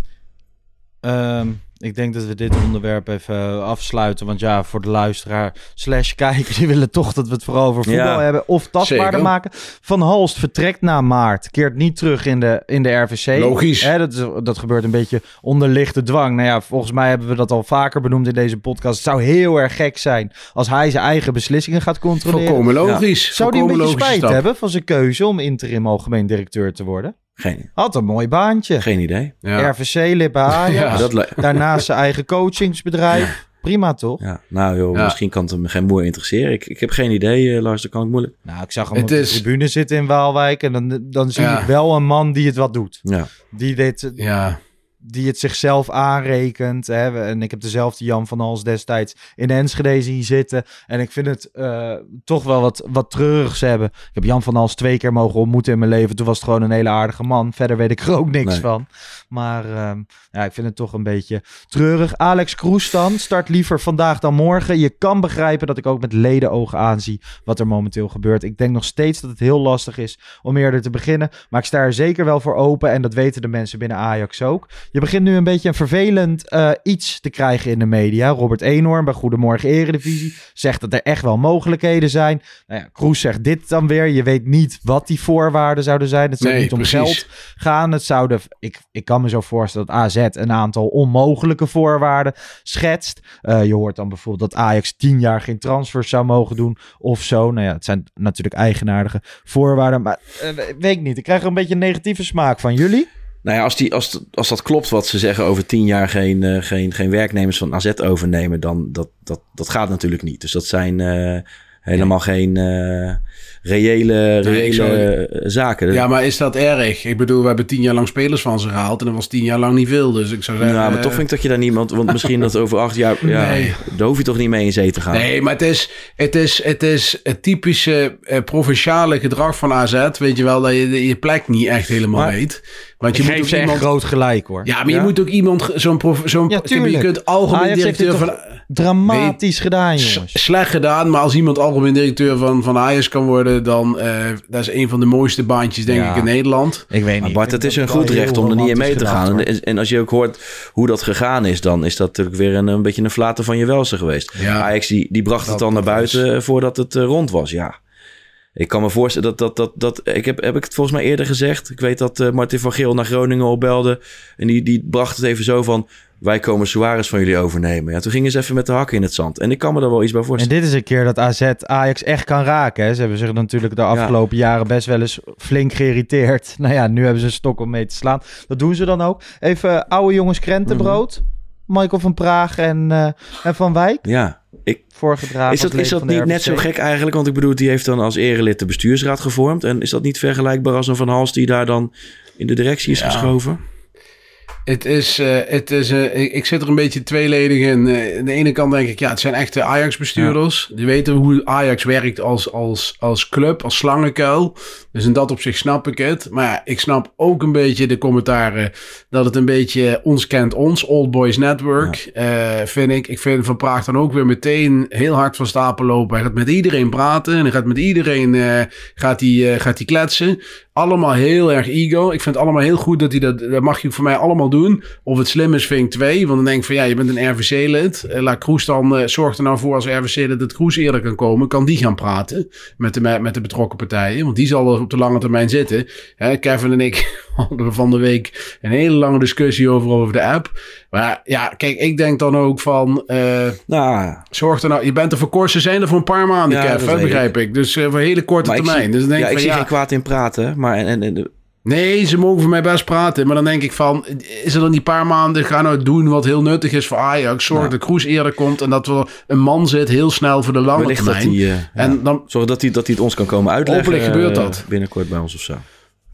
Ehm, ik denk dat we dit onderwerp even eh, afsluiten. Want ja, voor de luisteraar slash kijker... die willen toch dat we het vooral over voetbal Ja. hebben. Of tastbaarder maken. Van Halst vertrekt na maart. Keert niet terug in de, in de RVC. Logisch. Hè, dat, is- dat gebeurt een beetje onder lichte dwang. Nou ja, volgens mij hebben we dat al vaker benoemd in deze podcast. Het zou heel erg gek zijn als hij zijn eigen beslissingen gaat controleren. Volkomen logisch. Zou hij een beetje spijt stap. hebben van zijn keuze om interim algemeen directeur te worden? Geen, Had een mooi baantje. geen idee. Ja. RVC-lid bij Ajax. Ja. Dat Daarnaast zijn eigen coachingsbedrijf. Prima toch? ja, nou joh, Ja. misschien kan het hem geen moer interesseren. Ik, ik heb geen idee, eh, Lars, dat kan ik moeilijk. Nou, ik zag hem Het op de tribune zitten in Waalwijk. En dan, dan zie Ja. ik wel een man die het wat doet. Ja, Die, dit, Ja. Die het zichzelf aanrekent. Hè. En ik heb dezelfde Jan van Hals destijds in Enschede zien zitten. En ik vind het eh, toch wel wat, wat treurigs hebben. Ik heb Jan van Hals twee keer mogen ontmoeten in mijn leven. Toen was het gewoon een hele aardige man. Verder weet ik er ook niks Nee. van. Maar ehm, ja, ik vind het toch een beetje treurig. Alex Kroes dan start liever vandaag dan morgen. Je kan begrijpen dat ik ook met ledenogen aanzie wat er momenteel gebeurt. Ik denk nog steeds dat het heel lastig is om eerder te beginnen. Maar ik sta er zeker wel voor open. En dat weten de mensen binnen Ajax ook. Je begint nu een beetje een vervelend eh, iets te krijgen in de media. Robert Eenhoorn bij Goedemorgen Eredivisie zegt dat er echt wel mogelijkheden zijn. Nou ja, Kroes zegt dit dan weer. Je weet niet wat die voorwaarden zouden zijn. Het zou Nee, niet om precies. geld gaan. Het zouden, ik, ik kan me zo voorstellen dat AZ een aantal onmogelijke voorwaarden schetst. Eh, je hoort dan bijvoorbeeld dat Ajax tien jaar geen transfers zou mogen doen of zo. Nou ja, het zijn natuurlijk eigenaardige voorwaarden. Maar eh, weet ik niet. Ik krijg er een beetje een negatieve smaak van jullie. Nou ja, als, die, als, als dat klopt wat ze zeggen over tien jaar geen, eh, geen, geen werknemers van AZ overnemen, dan dat, dat, dat gaat natuurlijk niet. Dus dat zijn eh, helemaal geen eh, reële, Nee, ik zou- reële zaken. ja, maar is dat erg? Ik bedoel, we hebben tien jaar lang spelers van ze gehaald. En dat was tien jaar lang niet veel. Dus ik zou zeggen... Ja, maar toch eh, vind ik dat je daar niemand... Want misschien dat over acht jaar... Ja, Nee. daar hoef je toch niet mee in zee te gaan. Nee, maar het is het, is, het, is het typische eh, provinciale gedrag van AZ. Weet je wel, dat je de- je plek niet echt helemaal Maar weet. Want Je je moet ook iemand... groot gelijk hoor. Ja, maar Ja? je moet ook iemand, zo'n... prof- zo'n Ja, je kunt algemeen directeur toch van... Dramatisch gedaan, jongens. Slecht gedaan, maar als iemand algemeen directeur van, van Ajax kan worden, dan uh, dat is een van de mooiste baantjes, denk Ja. ik, in Nederland. Ik weet Maar niet. Bart, Ik het is een goed recht om er niet in mee te gaan. En, en als je ook hoort hoe dat gegaan is, dan is dat natuurlijk weer een, een beetje een flater van je welste geweest. Ja. Ajax die, die bracht het al naar buiten eh, voordat het eh, rond was, ja. Ik kan me voorstellen dat, dat, dat, dat ik heb, heb ik het volgens mij eerder gezegd. Ik weet dat eh, Martin van Geel naar Groningen opbelde. En die, die bracht het even zo van, wij komen Suarez van jullie overnemen. Ja, toen gingen ze even met de hakken in het zand. En ik kan me daar wel iets bij En voorstellen. dit is een keer dat AZ Ajax echt kan raken. Hè. Ze hebben zich natuurlijk de afgelopen jaren best wel eens flink geïrriteerd. Nou ja, nu hebben ze een stok om mee te slaan. Dat doen ze dan ook. Even eh, oude jongens krentenbrood. Mhm. Michael van Praag en, eh, en Van Wijk. Ja, ik, Voorgedragen. is dat, is dat niet net zo gek eigenlijk? Want ik bedoel, die heeft dan als erelid de bestuursraad gevormd. En is dat niet vergelijkbaar als een Van Hals die daar dan in de directie is Ja. geschoven? Het is, eh, het is eh, ik, ik zit er een beetje tweeledig in. Eh, aan de ene kant denk ik, ja, het zijn echte Ajax-bestuurders. Die weten hoe Ajax werkt als, als, als club, als slangenkuil. Dus in dat opzicht snap ik het. Maar ja, ik snap ook een beetje de commentaren dat het een beetje ons kent ons, Old Boys Network, vind ik. Ik vind Van Praag dan ook weer meteen heel hard van stapel lopen. Hij gaat met iedereen praten en hij gaat met iedereen gaat hij, eh, gaat hij kletsen. Allemaal heel erg ego. Ik vind het allemaal heel goed dat hij dat, dat mag je voor mij allemaal doen. Of het slim is, vind ik twee. Want dan denk ik van ja, je bent een RVC-lid. Eh, laat Kroes dan, eh, zorg er nou voor als RVC-lid dat Kroes eerder kan komen. Kan die gaan praten met de, met de betrokken partijen. Want die zal er op de lange termijn zitten. Hè, Kevin en ik hadden van de week een hele lange discussie over, over de app. Maar ja, kijk, ik denk dan ook van... eh, Nou, zorg er nou... Je bent er voor korte zijn er voor een paar maanden, Ja, Kev, begrijp ik. Dus eh, voor hele korte maar ik termijn. zie, dus dan denk ja, ik ik van, zie ja, geen kwaad in praten. Maar en, en, en- Nee, ze mogen voor mij best praten. Maar dan denk ik van, is er dan die paar maanden... Ga nou doen wat heel nuttig is voor Ajax. Zorg dat Kroes eerder komt. En dat er een man zit heel snel voor de lange wellicht dat termijn. eh, en dan... Zorg dat hij, dat hij het ons kan komen uitleggen. Hopelijk gebeurt dat. binnenkort bij ons of zo.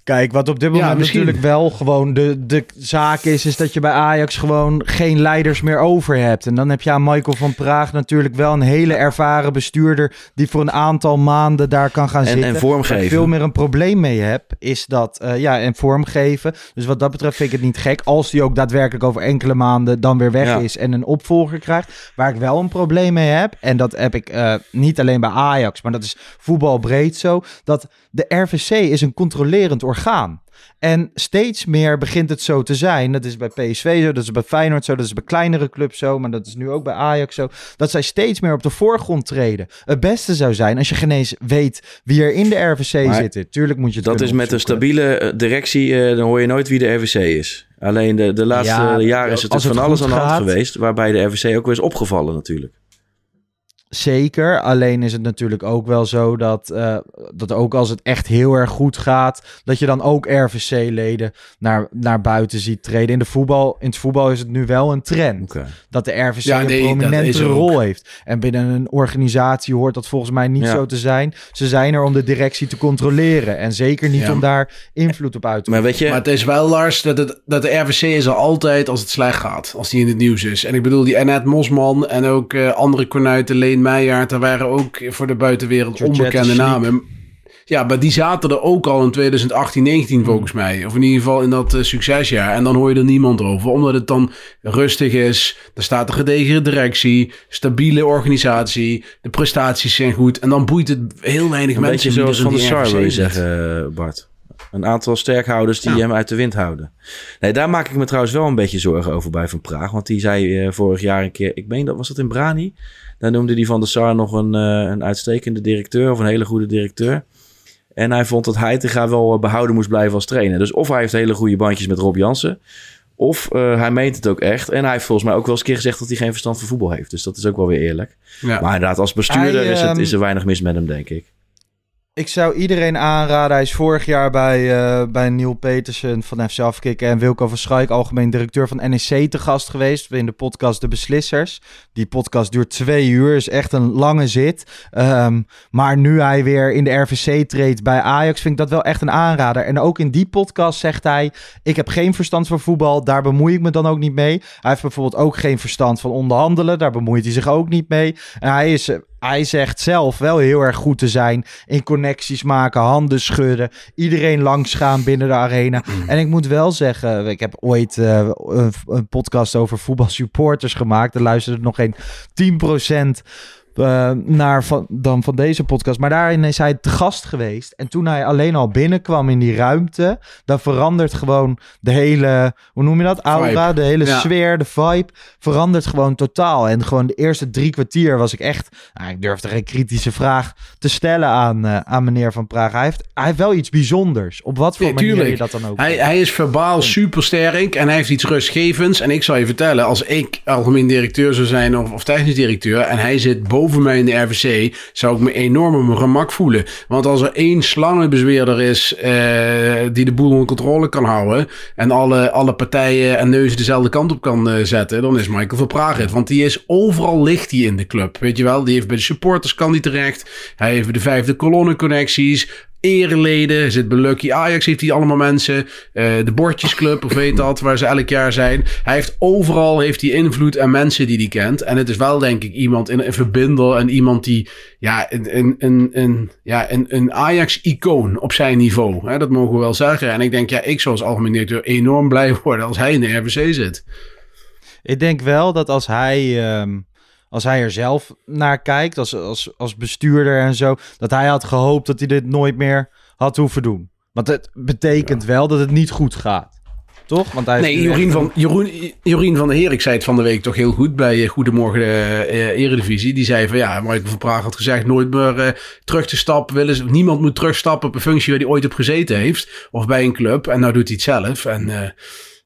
Kijk, wat op dit moment natuurlijk wel gewoon de, de zaak is, is dat je bij Ajax gewoon geen leiders meer over hebt. En dan heb je aan Michael van Praag natuurlijk wel een hele ervaren bestuurder die voor een aantal maanden daar kan gaan En, zitten. en Waar vormgeven. ik veel meer een probleem mee heb, is dat, eh, ja, en vormgeven. Dus wat dat betreft vind ik het niet gek als die ook daadwerkelijk over enkele maanden dan weer weg Ja. is en een opvolger krijgt. Waar ik wel een probleem mee heb, en dat heb ik eh, niet alleen bij Ajax, maar dat is voetbalbreed zo, dat de RVC is een controlerend orgaan. En steeds meer begint het zo te zijn. Dat is bij PSV zo, dat is bij Feyenoord zo, dat is bij kleinere clubs zo, maar dat is nu ook bij Ajax zo. Dat zij steeds meer op de voorgrond treden. Het beste zou zijn als je geen eens weet wie er in de RVC Maar zit. Tuurlijk moet je het Dat is met een stabiele eh, directie, eh, dan hoor je nooit wie de RVC is. Alleen de, de laatste Ja, jaren is het van alles aan de hand geweest. Waarbij de RVC ook weer is opgevallen natuurlijk. Zeker, alleen is het natuurlijk ook wel zo dat, eh, dat ook als het echt heel erg goed gaat, dat je dan ook RVC-leden naar, naar buiten ziet treden. In, de voetbal, in het voetbal is het nu wel een trend dat de RVC Ja, nee, een prominente rol heeft. En binnen een organisatie hoort dat volgens mij niet Ja. zo te zijn. Ze zijn er om de directie te controleren en zeker niet Ja. om daar invloed op uit te Maar weet je, Maar het is wel, Lars, dat, het, dat de RVC is er altijd als het slecht gaat. Als die in het nieuws is. En ik bedoel, die Annette Mosman en ook eh, andere kornuiten, Leen Meijaard, daar waren ook voor de buitenwereld Georgette onbekende namen. Ja, maar die zaten er ook al in 2018, 19 Hmm. volgens mij. Of in ieder geval in dat eh, succesjaar. En dan hoor je er niemand over. Omdat het dan rustig is. Er staat een gedegen directie. Stabiele organisatie. De prestaties zijn goed. En dan boeit het heel weinig een mensen. beetje zoals er Van die Sar wil je zeggen, eh, Bart. Een aantal sterkhouders die Ja. hem uit de wind houden. Nee, daar maak ik me trouwens wel een beetje zorgen over bij Van Praag. Want die zei eh, vorig jaar een keer, ik meen dat was dat in Brani. Daar noemde die Van der Sar nog een, eh, een uitstekende directeur of een hele goede directeur. En hij vond dat Heitinga wel eh, behouden moest blijven als trainer. Dus of hij heeft hele goede bandjes met Rob Jansen. Of eh, hij meent het ook echt. En hij heeft volgens mij ook wel eens een keer gezegd dat hij geen verstand van voetbal heeft. Dus dat is ook wel weer eerlijk. Ja. Maar inderdaad, als bestuurder Hij, is, het, ehm, is er weinig mis met hem, denk ik. Ik zou iedereen aanraden. Hij is vorig jaar bij, eh bij Neil Petersen van FC Afkikken en Wilco van algemeen directeur van NEC, te gast geweest in de podcast De Beslissers. Die podcast duurt twee uur, is echt een lange zit. Ehm, maar nu hij weer in de RVC treedt bij Ajax, vind ik dat wel echt een aanrader. En ook in die podcast zegt hij, ik heb geen verstand van voetbal, daar bemoei ik me dan ook niet mee. Hij heeft bijvoorbeeld ook geen verstand van onderhandelen, daar bemoeit hij zich ook niet mee. En hij is... Hij zegt zelf wel heel erg goed te zijn in connecties maken, handen schudden, iedereen langsgaan binnen de arena. En ik moet wel zeggen, ik heb ooit eh, een, een podcast over voetbalsupporters gemaakt. Er luisterde nog geen 10% eh, naar van, dan van deze podcast. Maar daarin is hij te gast geweest. En toen hij alleen al binnenkwam in die ruimte, dan verandert gewoon de hele, hoe noem je dat? Aura, de hele Ja. sfeer, de vibe, verandert gewoon totaal. En gewoon de eerste drie kwartier was ik echt, nou, ik durfde geen kritische vraag te stellen aan, eh, aan meneer Van Praag. Hij heeft, hij heeft wel iets bijzonders. Op wat voor Nee, manier je dat dan ook. Hij, hij is verbaal super sterk en hij heeft iets rustgevends. En ik zal je vertellen, als ik algemeen directeur zou zijn of, of technisch directeur en hij zit boven mij in de RVC, zou ik me enorm op mijn gemak voelen. Want als er één slangenbezweerder is eh, die de boel onder controle kan houden en alle, alle partijen en neuzen dezelfde kant op kan eh, zetten, dan is Michael van Praag het. Want die is overal ligt hij in de club. Weet je wel, die heeft bij de supporters kan die terecht. Hij heeft de vijfde kolonne connecties ereleden. Zit bij Ajax heeft hij allemaal mensen. Eh, de Bordjesclub, of weet dat, waar ze elk jaar zijn. Hij heeft overal heeft hij invloed en mensen die hij kent. En het is wel denk ik iemand, in een verbinder en iemand die, ja, een, een, een, ja, een, een Ajax-icoon op zijn niveau. Hè, dat mogen we wel zeggen. En ik denk, ja, ik zou als algemeen directeur enorm blij worden als hij in de RVC zit. Ik denk wel dat als hij, ehm, als hij er zelf naar kijkt, als, als, als bestuurder en zo, dat hij had gehoopt dat hij dit nooit meer had hoeven doen. Want het betekent wel dat het niet goed gaat. Toch? Want hij Nee, Jorien echt van, Jeroen, Jorien van der Heer, ik zei het van de week toch heel goed bij eh, Goedemorgen eh, Eredivisie. Die zei van ja, Michael van Praag had gezegd nooit meer terug te stappen. Willen ze, niemand moet terugstappen op een functie waar hij ooit op gezeten heeft. Of bij een club. En nou doet hij het zelf. En eh,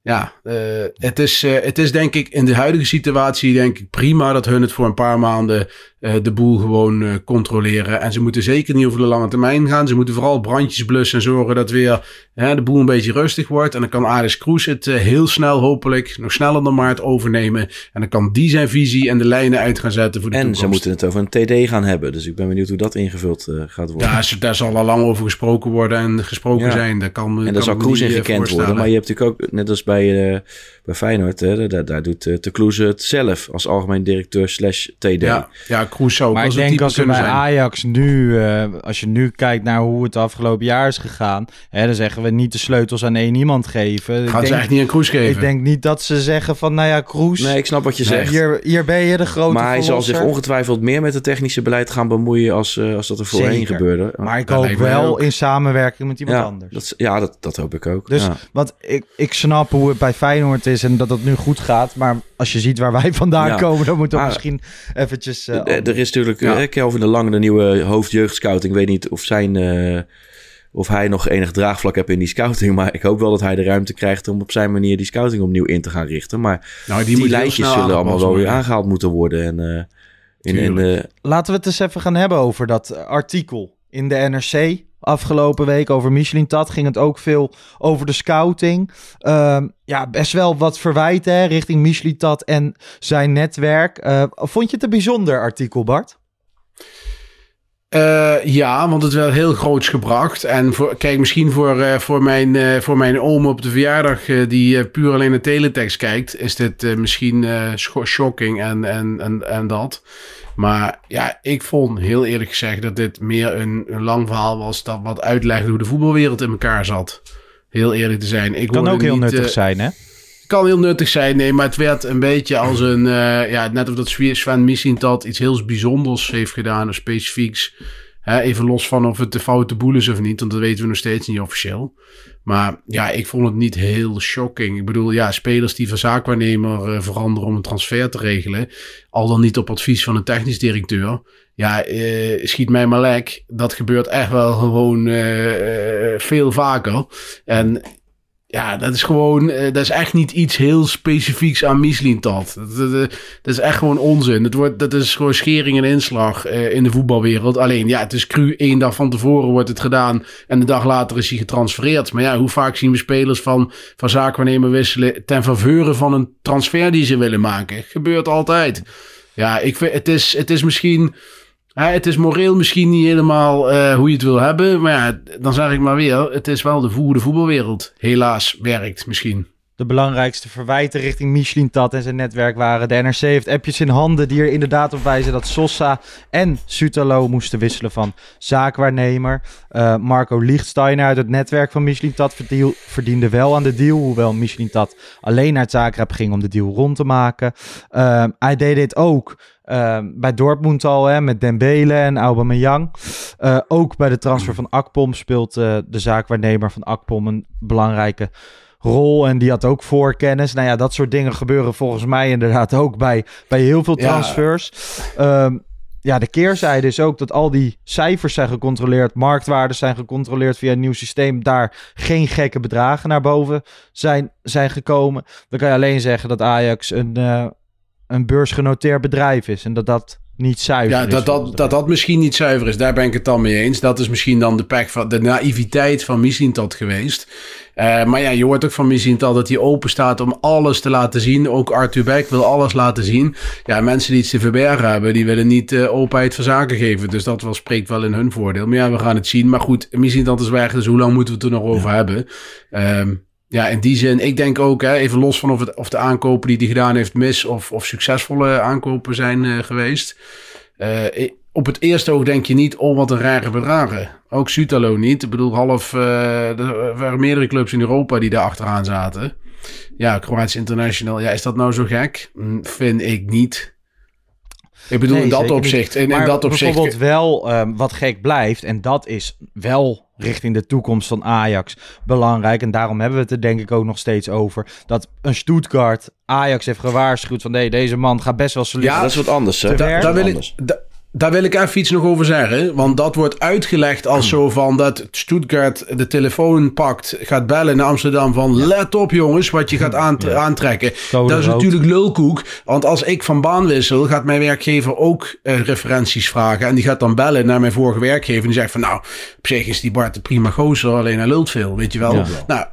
ja, uh, het, is, uh, het is denk ik in de huidige situatie denk ik prima dat hun het voor een paar maanden de boel gewoon controleren. En ze moeten zeker niet over de lange termijn gaan. Ze moeten vooral brandjes blussen en zorgen dat weer de boel een beetje rustig wordt. En dan kan Aris Kroes het heel snel hopelijk, nog sneller dan Maart overnemen. En dan kan die zijn visie en de lijnen uit gaan zetten voor de en toekomst. ze moeten het over een TD gaan hebben. Dus ik ben benieuwd hoe dat ingevuld gaat worden. Ja, daar zal al lang over gesproken worden en gesproken ja. zijn. Daar kan, en daar kan zal Kroes in gekend worden. Maar je hebt natuurlijk ook, net als bij uh, bij Feyenoord. Hè, daar, daar doet uh, Te Kloeze het zelf als algemeen directeur slash TD. Ja, ja Kroes zou ook Maar ik denk als we bij zijn. Ajax nu, uh, als je nu kijkt naar hoe het de afgelopen jaar is gegaan, hè, dan zeggen we niet de sleutels aan één iemand geven. Gaan ik ze denk, echt niet aan Kroes geven? Ik denk niet dat ze zeggen van, nou ja, Kroes. Nee, ik snap wat je zegt. Hier, hier ben je de grote Maar hij zal zich ongetwijfeld meer met het technische beleid gaan bemoeien als, uh, als dat er voorheen Zeker. gebeurde. Maar ik Dat hoop wel ook. in samenwerking met iemand ja, anders. Dat, ja, dat, dat hoop ik ook. Dus ja. want ik, ik snap hoe het bij Feyenoord is en dat het nu goed gaat. Maar als je ziet waar wij vandaan Ja. komen, dan moet dat Ah. misschien eventjes... eh, er is natuurlijk Ja. eh, Kelvin de Lange, de nieuwe hoofdjeugdscouting. Ik weet niet of, zijn, eh, of hij nog enig draagvlak heeft in die scouting. Maar ik hoop wel dat hij de ruimte krijgt om op zijn manier die scouting opnieuw in te gaan richten. Maar Nou, die, heel lijntjes zullen allemaal wel weer aangehaald moeten worden. En, eh, in, in, eh, Laten we het eens even gaan hebben over dat artikel in de NRC. Afgelopen week over Michelin Tat ging het ook veel over de scouting. Ehm, ja, best wel wat verwijten hè, richting Michelin Tat en zijn netwerk. Eh, vond je het een bijzonder artikel, Bart? Eh, ja, want het werd heel groots gebracht. En voor, kijk, misschien voor, eh, voor, mijn, eh, voor mijn oom op de verjaardag... die puur alleen de teletext kijkt... is dit misschien shocking en, en, en, en dat. Maar ja, ik vond heel eerlijk gezegd... dat dit meer een, een lang verhaal was... dat wat uitlegde hoe de voetbalwereld in elkaar zat. Heel eerlijk te zijn. Ik Kan ook heel niet, nuttig zijn, hè? Kan heel nuttig zijn, nee, maar het werd een beetje als een... eh, ja, net of dat Sven Missintat iets heel bijzonders heeft gedaan of specifieks. Hè, even los van of het de foute boel is of niet, want dat weten we nog steeds niet officieel. Maar ja, ik vond het niet heel shocking. Ik bedoel, ja, spelers die van zaakwaarnemer eh, veranderen om een transfer te regelen, al dan niet op advies van een technisch directeur. Ja, eh, schiet mij maar lek. Dat gebeurt echt wel gewoon veel vaker. En ja, dat is gewoon, eh, dat is echt niet iets heel specifieks aan Michelin-Tat. Dat, dat, dat is echt gewoon onzin. Het wordt, dat is gewoon schering en inslag eh, in de voetbalwereld. Alleen, ja, het is cru. één dag van tevoren wordt het gedaan en de dag later is hij getransfereerd. Maar ja, hoe vaak zien we spelers van, van zaakwaarnemer wisselen ten faveur van een transfer die ze willen maken? Gebeurt altijd. Ja, ik vind, het is, het is misschien... Ja, het is moreel misschien niet helemaal eh, hoe je het wil hebben. Maar ja, dan zeg ik maar weer. Het is wel de hoe de voetbalwereld helaas werkt misschien. De belangrijkste verwijten richting Michelin Tat en zijn netwerk waren. De NRC heeft appjes in handen die er inderdaad op wijzen dat Sosa en Sutalo moesten wisselen van zaakwaarnemer. Eh, Marco Lichtsteiner uit het netwerk van Michelin Tat verdiende wel aan de deal. Hoewel Michelin Tat alleen naar het ging om de deal rond te maken. Eh, hij deed dit ook eh, bij Dortmund al hè, met Dembele en Aubameyang. Eh, ook bij de transfer van Akpom speelt eh, de zaakwaarnemer van Akpom een belangrijke rol. En die had ook voorkennis. Nou ja, dat soort dingen gebeuren volgens mij inderdaad ook bij, bij heel veel Ja. transfers. Ehm, ja, de keerzijde is ook dat al die cijfers zijn gecontroleerd. Marktwaarden zijn gecontroleerd via een nieuw systeem. Daar geen gekke bedragen naar boven zijn, zijn gekomen. Dan kan je alleen zeggen dat Ajax een, eh, een beursgenoteerd bedrijf is. En dat dat niet zuiver Ja, is. dat volgens dat, de dat dat misschien niet zuiver is. Daar ben ik het dan mee eens. Dat is misschien dan de pech van de naïviteit van Missintat geweest. Eh, maar ja, je hoort ook van Missintat dat hij open staat om alles te laten zien. Ook Arthur Beck wil alles laten zien. Ja, mensen die iets te verbergen hebben, die willen niet eh, openheid van zaken geven. Dus dat wel, spreekt wel in hun voordeel. Maar ja, we gaan het zien. Maar goed, Missintat is weg, dus hoe lang moeten we het er nog over hebben? Ehm, ja, in die zin, ik denk ook, hè, even los van of, het, of de aankopen die hij gedaan heeft mis of, of succesvolle aankopen zijn eh, geweest. Eh, op het eerste oog denk je niet, oh wat een rare bedragen. Ook Sutalo niet. Ik bedoel, half, eh, er waren meerdere clubs in Europa die daar achteraan zaten. Ja, Kroatisch International, ja, is dat nou zo gek? Hm, vind ik niet. Ik bedoel, Nee, in dat opzicht, in, in dat opzicht, bijvoorbeeld wel ehm, wat gek blijft, en dat is wel richting de toekomst van Ajax belangrijk. En daarom hebben we het er denk ik ook nog steeds over. Dat een Stuttgart Ajax heeft gewaarschuwd van nee, deze man gaat best wel solide. Ja, dat is wat anders. Hè? Da- daar wil ik, da- Daar wil ik even iets nog over zeggen. Want dat wordt uitgelegd als zo van dat Stuttgart de telefoon pakt, gaat bellen naar Amsterdam van let op jongens wat je gaat aant- aantrekken. Dat is rood. natuurlijk lulkoek. Want als ik van baan wissel, gaat mijn werkgever ook eh, referenties vragen. En die gaat dan bellen naar mijn vorige werkgever. En die zegt van nou, op zich is die Bart een prima gozer, alleen hij lult veel, weet je wel. Ja. Nou,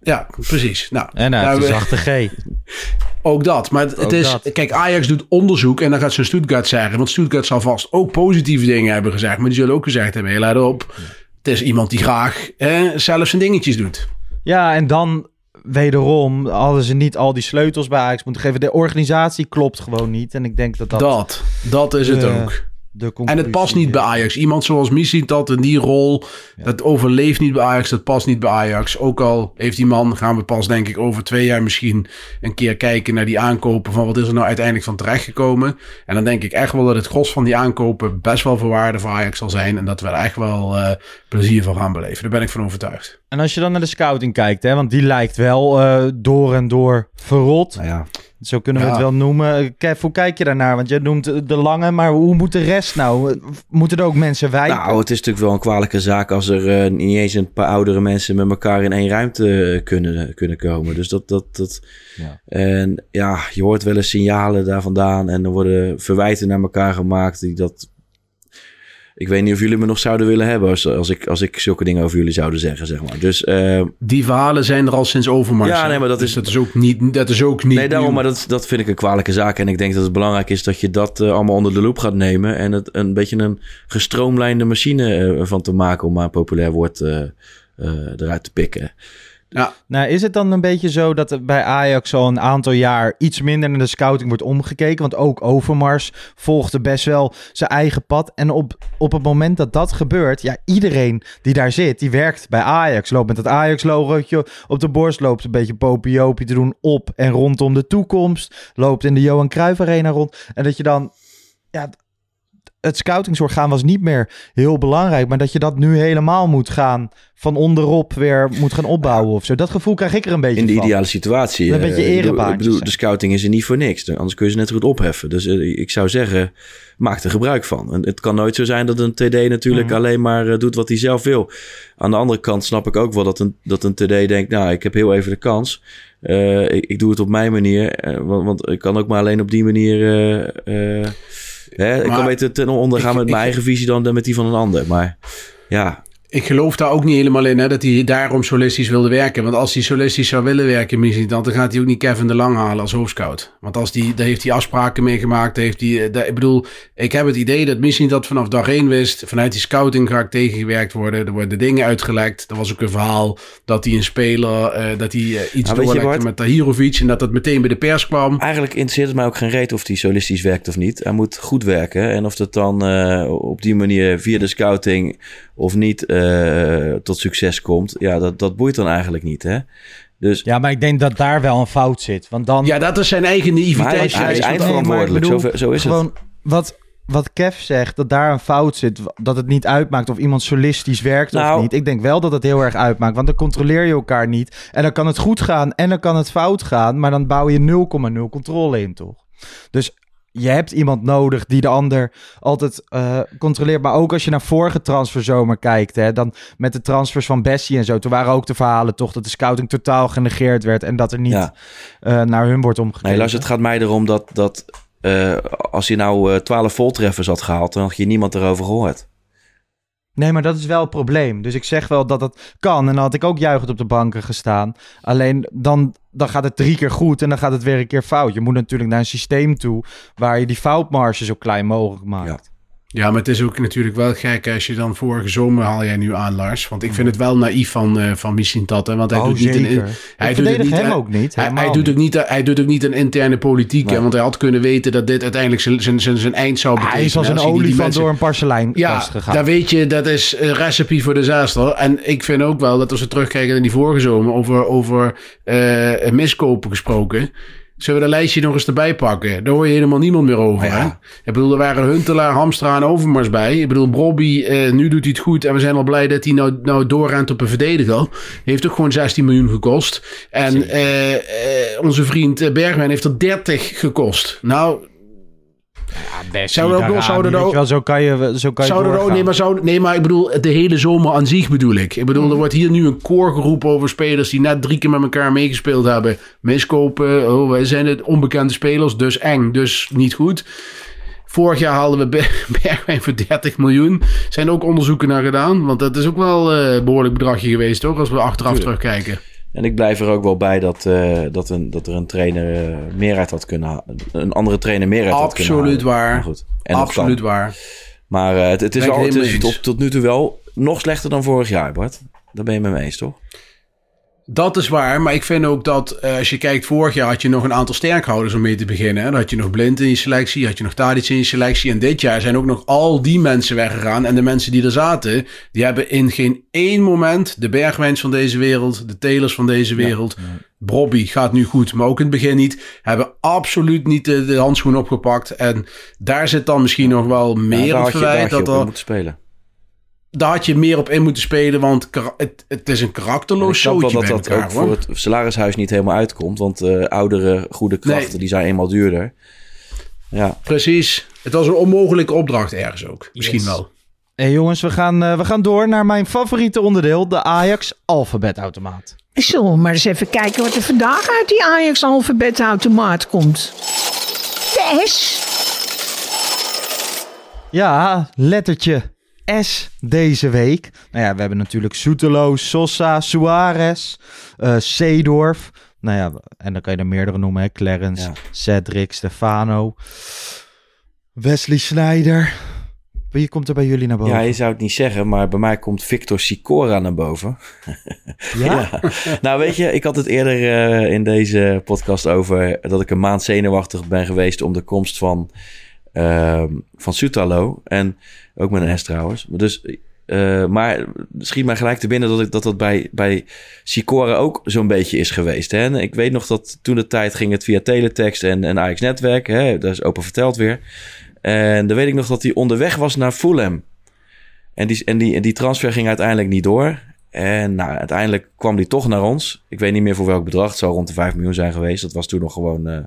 ja, precies. Nou, En hij nou, zachte G. ook dat. Maar het Ook is. dat. Kijk, Ajax doet onderzoek en dan gaat ze Stuttgart zeggen. Want Stuttgart zal vast ook positieve dingen hebben gezegd. Maar die zullen ook gezegd hebben: heel let op. Het is iemand die graag eh, zelf zijn dingetjes doet. Ja, en dan wederom hadden ze niet al die sleutels bij Ajax moeten geven. De organisatie klopt gewoon niet. En ik denk dat dat, Dat, dat, is het de- ook. De En het past niet bij Ajax. Iemand zoals Missie dat in die rol, dat overleeft niet bij Ajax. Dat past niet bij Ajax. Ook al heeft die man, gaan we pas denk ik over twee jaar misschien een keer kijken naar die aankopen. Van wat is er nou uiteindelijk van terechtgekomen. En dan denk ik echt wel dat het gros van die aankopen best wel voor waarde voor Ajax zal zijn. En dat we er echt wel eh, plezier van gaan beleven. Daar ben ik van overtuigd. En als je dan naar de scouting kijkt, hè, want die lijkt wel eh, door en door verrot. Nou ja, Zo kunnen we Ja. het wel noemen. Kev, hoe kijk je daarnaar? Want jij noemt de lange, maar hoe moet de rest nou? Moeten er ook mensen wijken? Nou, het is natuurlijk wel een kwalijke zaak als er eh, niet eens een paar oudere mensen met elkaar in één ruimte eh, kunnen, kunnen komen. Dus dat, dat, dat. Ja. En ja, je hoort wel eens signalen daar vandaan en er worden verwijten naar elkaar gemaakt die dat. Ik weet niet of jullie me nog zouden willen hebben als, als, ik, als ik zulke dingen over jullie zouden zeggen, zeg maar. Dus eh, Die verhalen zijn er al sinds Overmars. Ja, nee, maar dat Dus is- dat is ook niet, dat is ook niet nee, daarom, nieuw. maar dat, dat vind ik een kwalijke zaak. En ik denk dat het belangrijk is dat je dat eh, allemaal onder de loep gaat nemen. En het een beetje een gestroomlijnde machine eh, van te maken, om maar een populair woord eh, eruit te pikken. Ja, Nou, is het dan een beetje zo dat bij Ajax al een aantal jaar iets minder naar de scouting wordt omgekeken? Want ook Overmars volgde best wel zijn eigen pad. En op, op het moment dat dat gebeurt, ja, iedereen die daar zit, die werkt bij Ajax. Loopt met dat Ajax-logootje op de borst, loopt een beetje popiopie te doen op en rondom de toekomst. Loopt in de Johan Cruijff Arena rond. En dat je dan, ja, het scoutingsorgaan was niet meer heel belangrijk, maar dat je dat nu helemaal moet gaan van onderop weer moet gaan opbouwen of zo. Dat gevoel krijg ik er een beetje In de van. ideale situatie. Een eh, beetje erebaantjes Ik bedoel, de scouting is er niet voor niks. Anders kun je ze net goed opheffen. Dus eh, ik zou zeggen, maak er gebruik van. En het kan nooit zo zijn dat een TD natuurlijk Mhm. alleen maar eh, doet wat hij zelf wil. Aan de andere kant snap ik ook wel dat een, dat een TD denkt, nou, ik heb heel even de kans. Eh, ik, ik doe het op mijn manier. eh, want, want ik kan ook maar alleen op die manier... eh, eh, hè, ik kan beter ten onder gaan ik- met mijn eigen visie dan, dan met die van een ander. Maar ja, Ik geloof daar ook niet helemaal in hè, dat hij daarom solistisch wilde werken. Want als hij solistisch zou willen werken, misschien dan, dan gaat hij ook niet Kevin de Lang halen als hoofdscout. Want als die, daar heeft hij afspraken mee gemaakt. Heeft hij, eh, daar- ik bedoel, ik heb het idee dat misschien dat vanaf dag één wist. Vanuit die scouting ga ik tegengewerkt worden. Er worden dingen uitgelekt. Er was ook een verhaal dat hij een speler, eh, dat hij eh, iets je doorlekte met Tahirovic. En dat dat meteen bij de pers kwam. Eigenlijk interesseert het mij ook geen reet of hij solistisch werkt of niet. Hij moet goed werken. En of dat dan op die manier via de scouting of niet eh, tot succes komt, ja, dat, dat boeit dan eigenlijk niet. Hè? Dus Ja, maar ik denk dat daar wel een fout zit. Want dan... Ja, dat is zijn eigen hij, naïviteit. is- hij is eindverantwoordelijk. Nee, zo, zo is het. gewoon wat, wat Kev zegt, dat daar een fout zit. Dat het niet uitmaakt of iemand solistisch werkt of Nou- niet. Ik denk wel dat het heel erg uitmaakt. Want dan controleer je elkaar niet. En dan kan het goed gaan en dan kan het fout gaan. Maar dan bouw je 0,0 controle in, toch? Dus je hebt iemand nodig die de ander altijd eh, controleert. Maar ook als je naar vorige transferzomer kijkt, hè, dan met de transfers van Bessie en zo. Toen waren ook de verhalen toch dat de scouting totaal genegeerd werd. En dat er niet Ja. eh, naar hun wordt omgekeken. Nee, luister, het gaat mij erom dat, dat eh, als hij nou eh 12 voltreffers had gehaald, dan had je niemand erover gehoord. Nee, maar dat is wel het probleem. Dus ik zeg wel dat het kan. En dan had ik ook juichend op de banken gestaan. Alleen dan, dan gaat het drie keer goed en dan gaat het weer een keer fout. Je moet natuurlijk naar een systeem toe waar je die foutmarge zo klein mogelijk maakt. Maar het is ook natuurlijk wel gek als je dan vorige zomer haal jij nu aan, Lars. Want ik vind het wel naïef van, eh van Missintat. Want hij Oh, doet niet een, hij ik doet het niet, hem ook niet. Hij, hij doet ook niet. hij doet ook niet een interne politiek. hè, want hij had kunnen weten dat dit uiteindelijk zijn, zijn, zijn, zijn eind zou betekenen. Hij is als een olifant door een parselijn Ja, gegaan. daar weet je, dat is een recipe voor disaster. En ik vind ook wel dat als we terugkijken naar die vorige zomer over, over eh, miskopen gesproken. Zullen we dat lijstje nog eens erbij pakken? Daar hoor je helemaal niemand meer over. Ja. Hè? Ik bedoel, er waren Huntelaar, Hamstra en Overmars bij. Ik bedoel, Brobby, eh, nu doet hij het goed. En we zijn al blij dat hij nou, nou doorrent op een verdediger. Heeft ook gewoon 16 miljoen gekost. En eh, eh, onze vriend eh, Bergwijn heeft er 30 gekost. Nou, Zouden ook nog- zouden er Weet ook- je wel, zo kan je, zo kan je Zou er ook, nee, maar zou, nee, maar ik bedoel, de hele zomer aan zich bedoel ik. Ik bedoel, er wordt hier nu een koor geroepen over spelers die net drie keer met elkaar meegespeeld hebben. Miskopen, oh, wij zijn het onbekende spelers, dus eng, dus niet goed. Vorig jaar haalden we Ber- Bergwijn voor 30 miljoen. Zijn er ook onderzoeken naar gedaan? Want dat is ook wel eh, een behoorlijk bedragje geweest, toch? Als we achteraf Tuurlijk. terugkijken. En ik blijf er ook wel bij dat, eh, dat, een, dat er een trainer eh, meer uit had kunnen halen. Een andere trainer meer uit had kunnen halen. Absoluut waar. Maar goed. En Absoluut waar. Maar eh, het, het is, al, het is tot, tot nu toe wel nog slechter dan vorig jaar, Bart. Daar ben je met me eens, toch? Dat is waar, maar ik vind ook dat eh, als je kijkt, vorig jaar had je nog een aantal sterkhouders om mee te beginnen. hè. Dan had je nog Blind in je selectie, had je nog Tadic in je selectie. En dit jaar zijn ook nog al die mensen weggegaan. En de mensen die er zaten, die hebben in geen één moment de Bergwijns van deze wereld, de Telers van deze wereld. Brobby gaat nu goed, maar ook in het begin niet. Hebben absoluut niet de, de handschoen opgepakt. En daar zit dan misschien nog wel Ja, meer daar het verwijt. Dat er, moeten spelen. Daar had je meer op in moeten spelen, want het, het is een En karakterloos ik snap wel dat bij dat elkaar, ook hoor. voor het salarishuis niet helemaal uitkomt. Want eh, oudere, goede krachten, Nee. die zijn eenmaal duurder. Ja, Precies. Het was een onmogelijke opdracht ergens ook. Misschien Yes. wel. Hey jongens, we gaan, eh, we gaan door naar mijn favoriete onderdeel, de Ajax alfabetautomaat. Zullen we maar eens even kijken wat er vandaag uit die Ajax alfabetautomaat komt. De S. Ja, lettertje S deze week. Nou ja, we hebben natuurlijk Soetelo, Sosa, Suarez, Seedorf. Nou ja, en dan kan je er meerdere noemen, hè. Clarence, Ja. Cedric, Stefano, Wesley Sneijder. Wie komt er bij jullie naar boven? ja, je zou het niet zeggen, maar bij mij komt Victor Sicora naar boven. Ja? nou, weet je, ik had het eerder eh, in deze podcast over dat ik een maand zenuwachtig ben geweest om de komst van, ehm van Sutalo. En ook met een S trouwens. Dus, eh, maar schiet mij gelijk te binnen dat ik, dat, dat bij, bij Sicora ook zo'n beetje is geweest. Hè? Ik weet nog dat toen de tijd ging het via teletext en, en Ajax Netwerk. Hè? Dat is open verteld weer. En dan weet ik nog dat hij onderweg was naar Fulham. En die, en, die, en die transfer ging uiteindelijk niet door. En nou, uiteindelijk kwam die toch naar ons. Ik weet niet meer voor welk bedrag. Het zou rond de 5 miljoen zijn geweest. Dat was toen nog gewoon eh,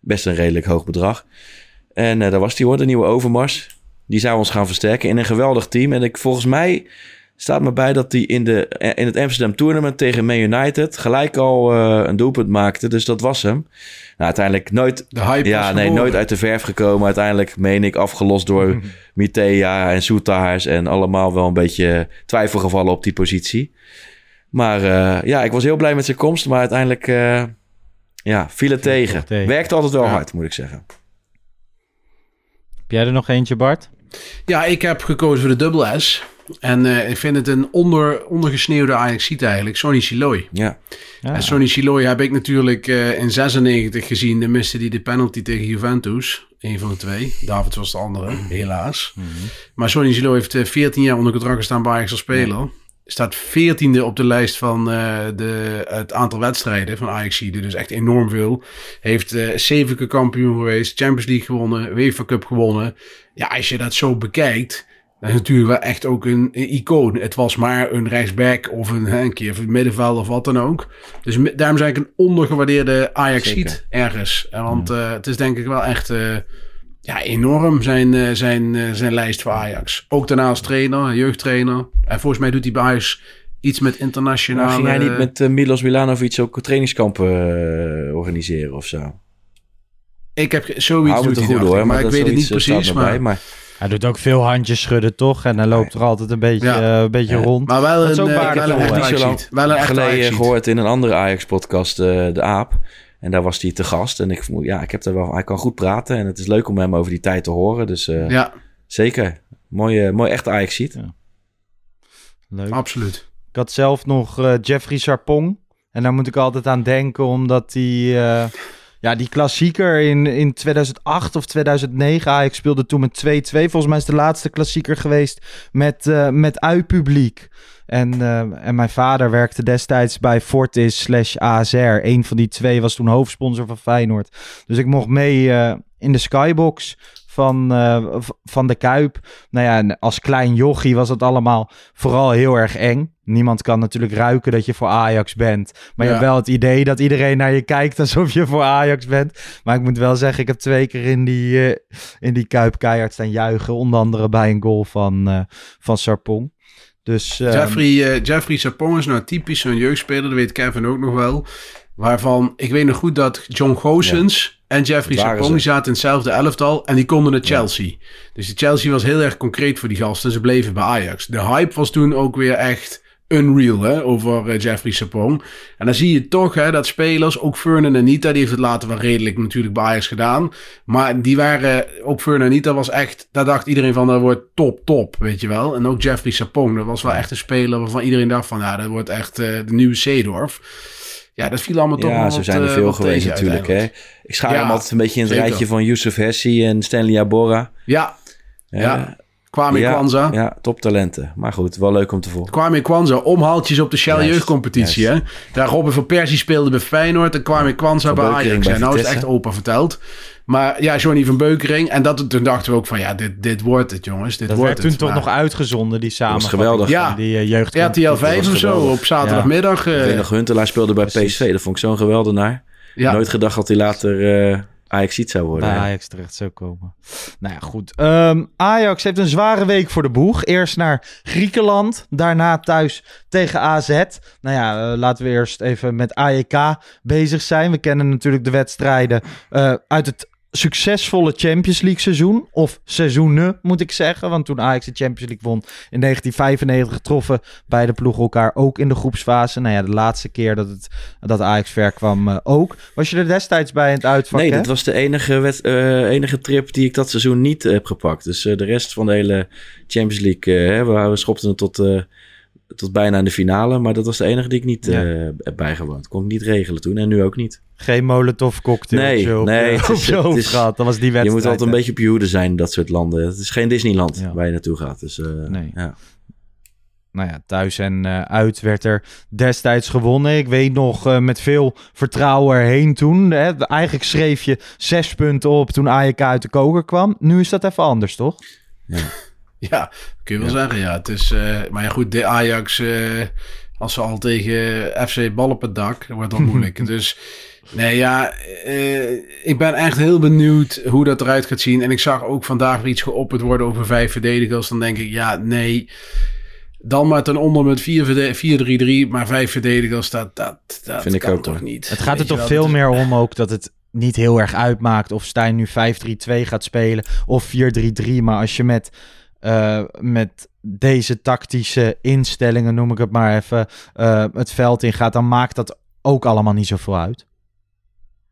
best een redelijk hoog bedrag. En eh, daar was die hoor, de nieuwe Overmars. Die zou ons gaan versterken in een geweldig team. En ik, volgens mij staat me bij dat hij in, de, in het Amsterdam Tournament tegen Man United gelijk al eh, een doelpunt maakte. Dus dat was hem. Nou, uiteindelijk nooit De hype ja, nee, nooit uit de verf gekomen. Uiteindelijk meen ik afgelost door Mitea en Soetaars en allemaal wel een beetje twijfelgevallen op die positie. Maar eh, ja, ik was heel blij met zijn komst, maar uiteindelijk eh, ja, viel het tegen. tegen. Werkte altijd wel Ja. hard, moet ik zeggen. Heb jij er nog eentje, Bart? Ja, ik heb gekozen voor de dubbel S. En eh, ik vind het een onder, ondergesneeuwde Ajaxiet eigenlijk. Sonny Siloy. Ja, Ja. En Sonny Siloy heb ik natuurlijk eh, in 96 gezien. Dan miste hij de penalty tegen Juventus. Een van de twee. David was de andere, helaas. Maar Sonny Siloy heeft eh, 14 jaar onder contract gestaan bij Ajax als speler. Staat 14e op de lijst van eh, de, het aantal wedstrijden van Ajax. Dus echt enorm veel. Heeft zeven keer kampioen geweest. Champions League gewonnen. UEFA Cup gewonnen. Ja, als je dat zo bekijkt. Dat is natuurlijk wel echt ook een, een icoon. Het was maar een rechtsback of een, een keer van het middenveld of wat dan ook. Dus daarom is eigenlijk een ondergewaardeerde ajax Zeker. ergens. En Want eh, het is denk ik wel echt ja, enorm zijn, eh, zijn, eh, zijn lijst voor Ajax. Ook daarna als trainer, jeugdtrainer. En volgens mij doet hij bij Ajax iets met internationale... maar ging hij niet met eh, Milos Milanovic ook trainingskampen organiseren of zo? Ik heb zoiets Hou me doet te hij, goed dacht hoor, maar ik dat weet het niet precies. bij, Maar, maar Hij doet ook veel handjes schudden, toch? En hij loopt er altijd een beetje, Ja. een beetje Ja. rond. maar wel een, wel een Ajaxiet. Wel een echte geleden Ajaxiet. gehoord in een andere Ajax-podcast, eh, De Aap. En daar was hij te gast. En ik ja, ik heb daar wel, hij kan goed praten. En het is leuk om hem over die tijd te horen. Dus eh, Ja, zeker. Mooi, mooi echt ajax ziet. Leuk. absoluut. Ik had zelf nog eh, Jeffrey Sarpong. En daar moet ik altijd aan denken, omdat die, eh, ja, die klassieker in, in 2008 of 2009, Ajax speelde toen met 2-2. Volgens mij is de laatste klassieker geweest met, eh met uitpubliek. En, eh, en mijn vader werkte destijds bij Fortis slash ASR. Een van die twee was toen hoofdsponsor van Feyenoord. Dus ik mocht mee eh, in de skybox van, eh, van de Kuip. Nou ja, en als klein jochie was het allemaal vooral heel erg eng. Niemand kan natuurlijk ruiken dat je voor Ajax bent. Maar je hebt wel het idee dat iedereen naar je kijkt alsof je voor Ajax bent. Maar ik moet wel zeggen, ik heb twee keer in die, eh, in die Kuip keihard staan juichen. Onder andere bij een goal van, van Sarpong. Dus ehm, Jeffrey, eh, Jeffrey Sapong is nou typisch zo'n jeugdspeler, dat weet Kevin ook nog wel. Waarvan, ik weet nog goed dat John Goossens en Jeffrey Sapong zaten in hetzelfde elftal en die konden naar Chelsea. Dus de Chelsea was heel erg concreet voor die gasten. Ze bleven bij Ajax. De hype was toen ook weer echt unreal hè, over eh, Jeffrey Sapong. En dan zie je toch hè, dat spelers, ook Fern en Anita, die heeft het later wel redelijk natuurlijk bij Ajax gedaan. Maar die waren, ook Fern en Anita was echt, daar dacht iedereen van, dat wordt top, top, weet je wel. En ook Jeffrey Sapong, dat was wel echt een speler waarvan iedereen dacht van, ja, dat wordt echt eh, de nieuwe Seedorf. Ja, dat viel allemaal toch wel Ja, zo wat, zijn er eh, veel wat geweest natuurlijk. Hè. Ik schaar Ja, hem altijd een beetje in het zeker. rijtje van Yusuf Hessi en Stanley Abora. Ja, ja. Kwame ja, Kwanza. Ja, toptalenten. Maar goed, wel leuk om te volgen. Kwame Kwanza, omhaaltjes op de Shell Juist, jeugdcompetitie. Hè? Daar Robin van Persie speelde bij Feyenoord en Kwame Kwanza Van bij Beukering Ajax. bij En nou is het echt opa verteld. Maar ja, Johnny van Beukering. En dat, toen dachten we ook van ja, dit, dit wordt het jongens. Dit dat wordt werd toen het. toch Maar nog uitgezonden, die samenvatting geweldig. Ja. die uh, jeugd. RTL 5 was of zo geweldig. op zaterdagmiddag. Ik eh, weet nog, Huntelaar speelde bij Precies. PSV. Dat vond ik zo'n geweldenaar. ja. Nooit gedacht dat hij later eh ajax zou worden. bij. Ajax terecht zou komen. Nou ja, goed. Ehm, Ajax heeft een zware week voor de boeg. Eerst naar Griekenland, daarna thuis tegen AZ. Nou ja, eh, laten we eerst even met AEK bezig zijn. We kennen natuurlijk de wedstrijden eh, uit het succesvolle Champions League seizoen. Of seizoenen, moet ik zeggen. Want toen Ajax de Champions League won in 1995 troffen beide ploegen elkaar ook in de groepsfase. Nou ja, de laatste keer dat, het, dat Ajax ver kwam eh, ook. Was je er destijds bij in het uitvak? Nee, hè? dat was de enige, wed- eh, enige trip die ik dat seizoen niet heb gepakt. Dus eh, de rest van de hele Champions League, hè, we, we schopten het tot, tot bijna in de finale. Maar dat was de enige die ik niet Ja. eh, heb bijgewoond. Kon ik niet regelen toen en nu ook niet. Geen molotov cocktail Nee, op, nee, op is- je het hoofd is- gehad. Dat was die wedstrijd. je moet altijd een hè? beetje op je hoede zijn in dat soort landen. Het is geen Disneyland Ja. waar je naartoe gaat. Dus, eh, Nee. ja. Nou ja, thuis en eh, uit werd er destijds gewonnen. Ik weet nog met veel vertrouwen erheen toen. Hè. Eigenlijk schreef je zes punten op toen AEK uit de koker kwam. Nu is dat even anders, toch? Ja, kun je wel zeggen. Ja, het is, eh, maar ja, goed, de Ajax, eh, als ze al tegen FC bal op het dak, dat wordt dan moeilijk. dus nee, ja, eh, ik ben echt heel benieuwd hoe dat eruit gaat zien. En ik zag ook vandaag weer iets geopperd worden over vijf verdedigers. Dan denk ik, ja, nee. Dan maar ten onder met 4 verde- 4-3-3, maar vijf verdedigers, dat, dat, dat Vind ik kan ook, toch niet. Het gaat er toch veel dat is- meer om ook dat het niet heel erg uitmaakt of Stijn nu 5-3-2 gaat spelen of 4-3-3. Maar als je met, eh, met deze tactische instellingen, noem ik het maar even, eh, het veld in gaat, dan maakt dat ook allemaal niet zoveel uit.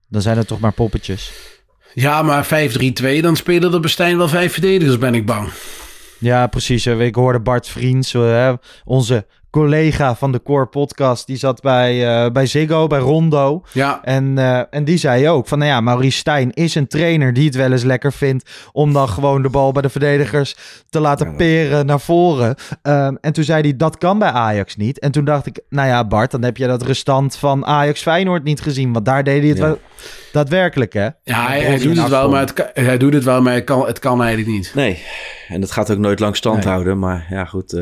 Dan zijn het toch maar poppetjes. Ja, maar 5-3-2, dan spelen er bij Stijn wel vijf verdedigers, ben ik bang. Ja, precies. Ik hoorde Bart Vriends, eh, onze collega van de Core Podcast, die zat bij, eh, bij Ziggo, bij Rondo. Ja, En, eh, en die zei ook van, nou ja, Maurice Stijn is een trainer die het wel eens lekker vindt om dan gewoon de bal bij de verdedigers te laten peren naar voren. Ehm, en toen zei hij, dat kan bij Ajax niet. En toen dacht ik, nou ja, Bart, dan heb je dat restant van Ajax Feyenoord niet gezien, want daar deed hij het Ja. wel daadwerkelijk, hè? ja hij, doet het wel, maar het kan, hij doet het wel, maar het kan, het kan eigenlijk niet. Nee, en dat gaat ook nooit lang stand Nee. houden. Maar ja, goed.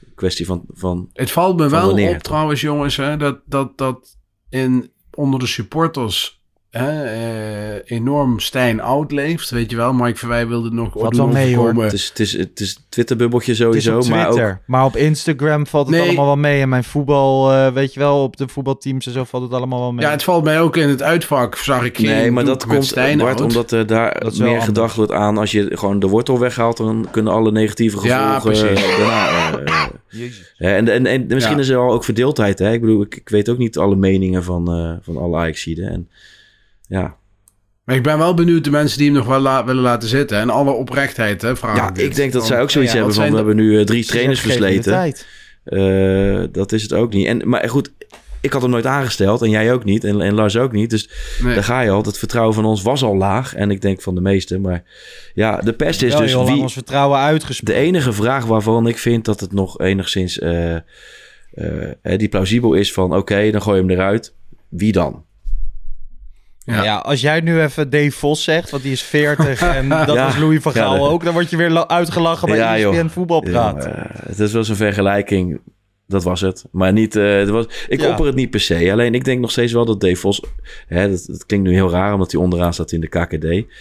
Eh, kwestie van, van Het valt me wel op trouwens, jongens, hè, dat, dat, dat in, onder de supporters eh, enorm Stijn oud leeft. Weet je wel, Mike Verwij wilde het nog Valt doen wel mee, hoor. Het is, het is, het is Twitter-bubbeltje Het is sowieso, op maar Twitter, ook... maar, op Instagram valt het Nee. allemaal wel mee. En mijn voetbal, eh, weet je wel, op de voetbalteams en zo valt het allemaal wel mee. Ja, het valt mij ook in het uitvak, zag ik Nee, maar dat komt, Stijn Bart, oud. omdat er daar Dat meer anders. gedacht wordt aan... als je gewoon de wortel weghaalt... dan kunnen alle negatieve Ja, gevolgen precies. eh, daarna... eh, eh, Jezus. hè, en, en, en misschien Ja. is er al ook verdeeldheid. Hè? Ik bedoel, ik, ik weet ook niet alle meningen van, eh van alle Ajaxiden. En ja, Maar ik ben wel benieuwd de mensen die hem nog wel la- willen laten zitten. En alle oprechtheid, hè, vraag ja ik denk dat Want- zij ook zoiets ja, hebben van... we hebben nu eh, drie trainers de versleten. Eh, dat is het ook niet. En, maar goed, ik had hem nooit aangesteld. En jij ook niet. En, en Lars ook niet. Dus de- nee. daar ga je al. Het vertrouwen van ons was al laag. En ik denk van de meesten. Maar ja, de pest is dus wie... ons vertrouwen De uitgesproken. enige vraag waarvan ik vind dat het nog enigszins... eh, eh, eh, die plausibel is van... Oké, dan gooi je hem eruit. Wie dan? Ja. ja. als jij nu even Dave Vos zegt, want die is 40 en dat Ja. was Louis van Gaal Ja, dat- ook, dan word je weer la- uitgelachen bij Ja, ESPN voetbalpraat. Ja, eh, het is wel zo'n vergelijking. Dat was het. Maar niet, eh, het was, ik opper het niet per se. Alleen ik denk nog steeds wel dat Dave Vos... Hè, dat, dat klinkt nu heel raar omdat hij onderaan staat in de KKD.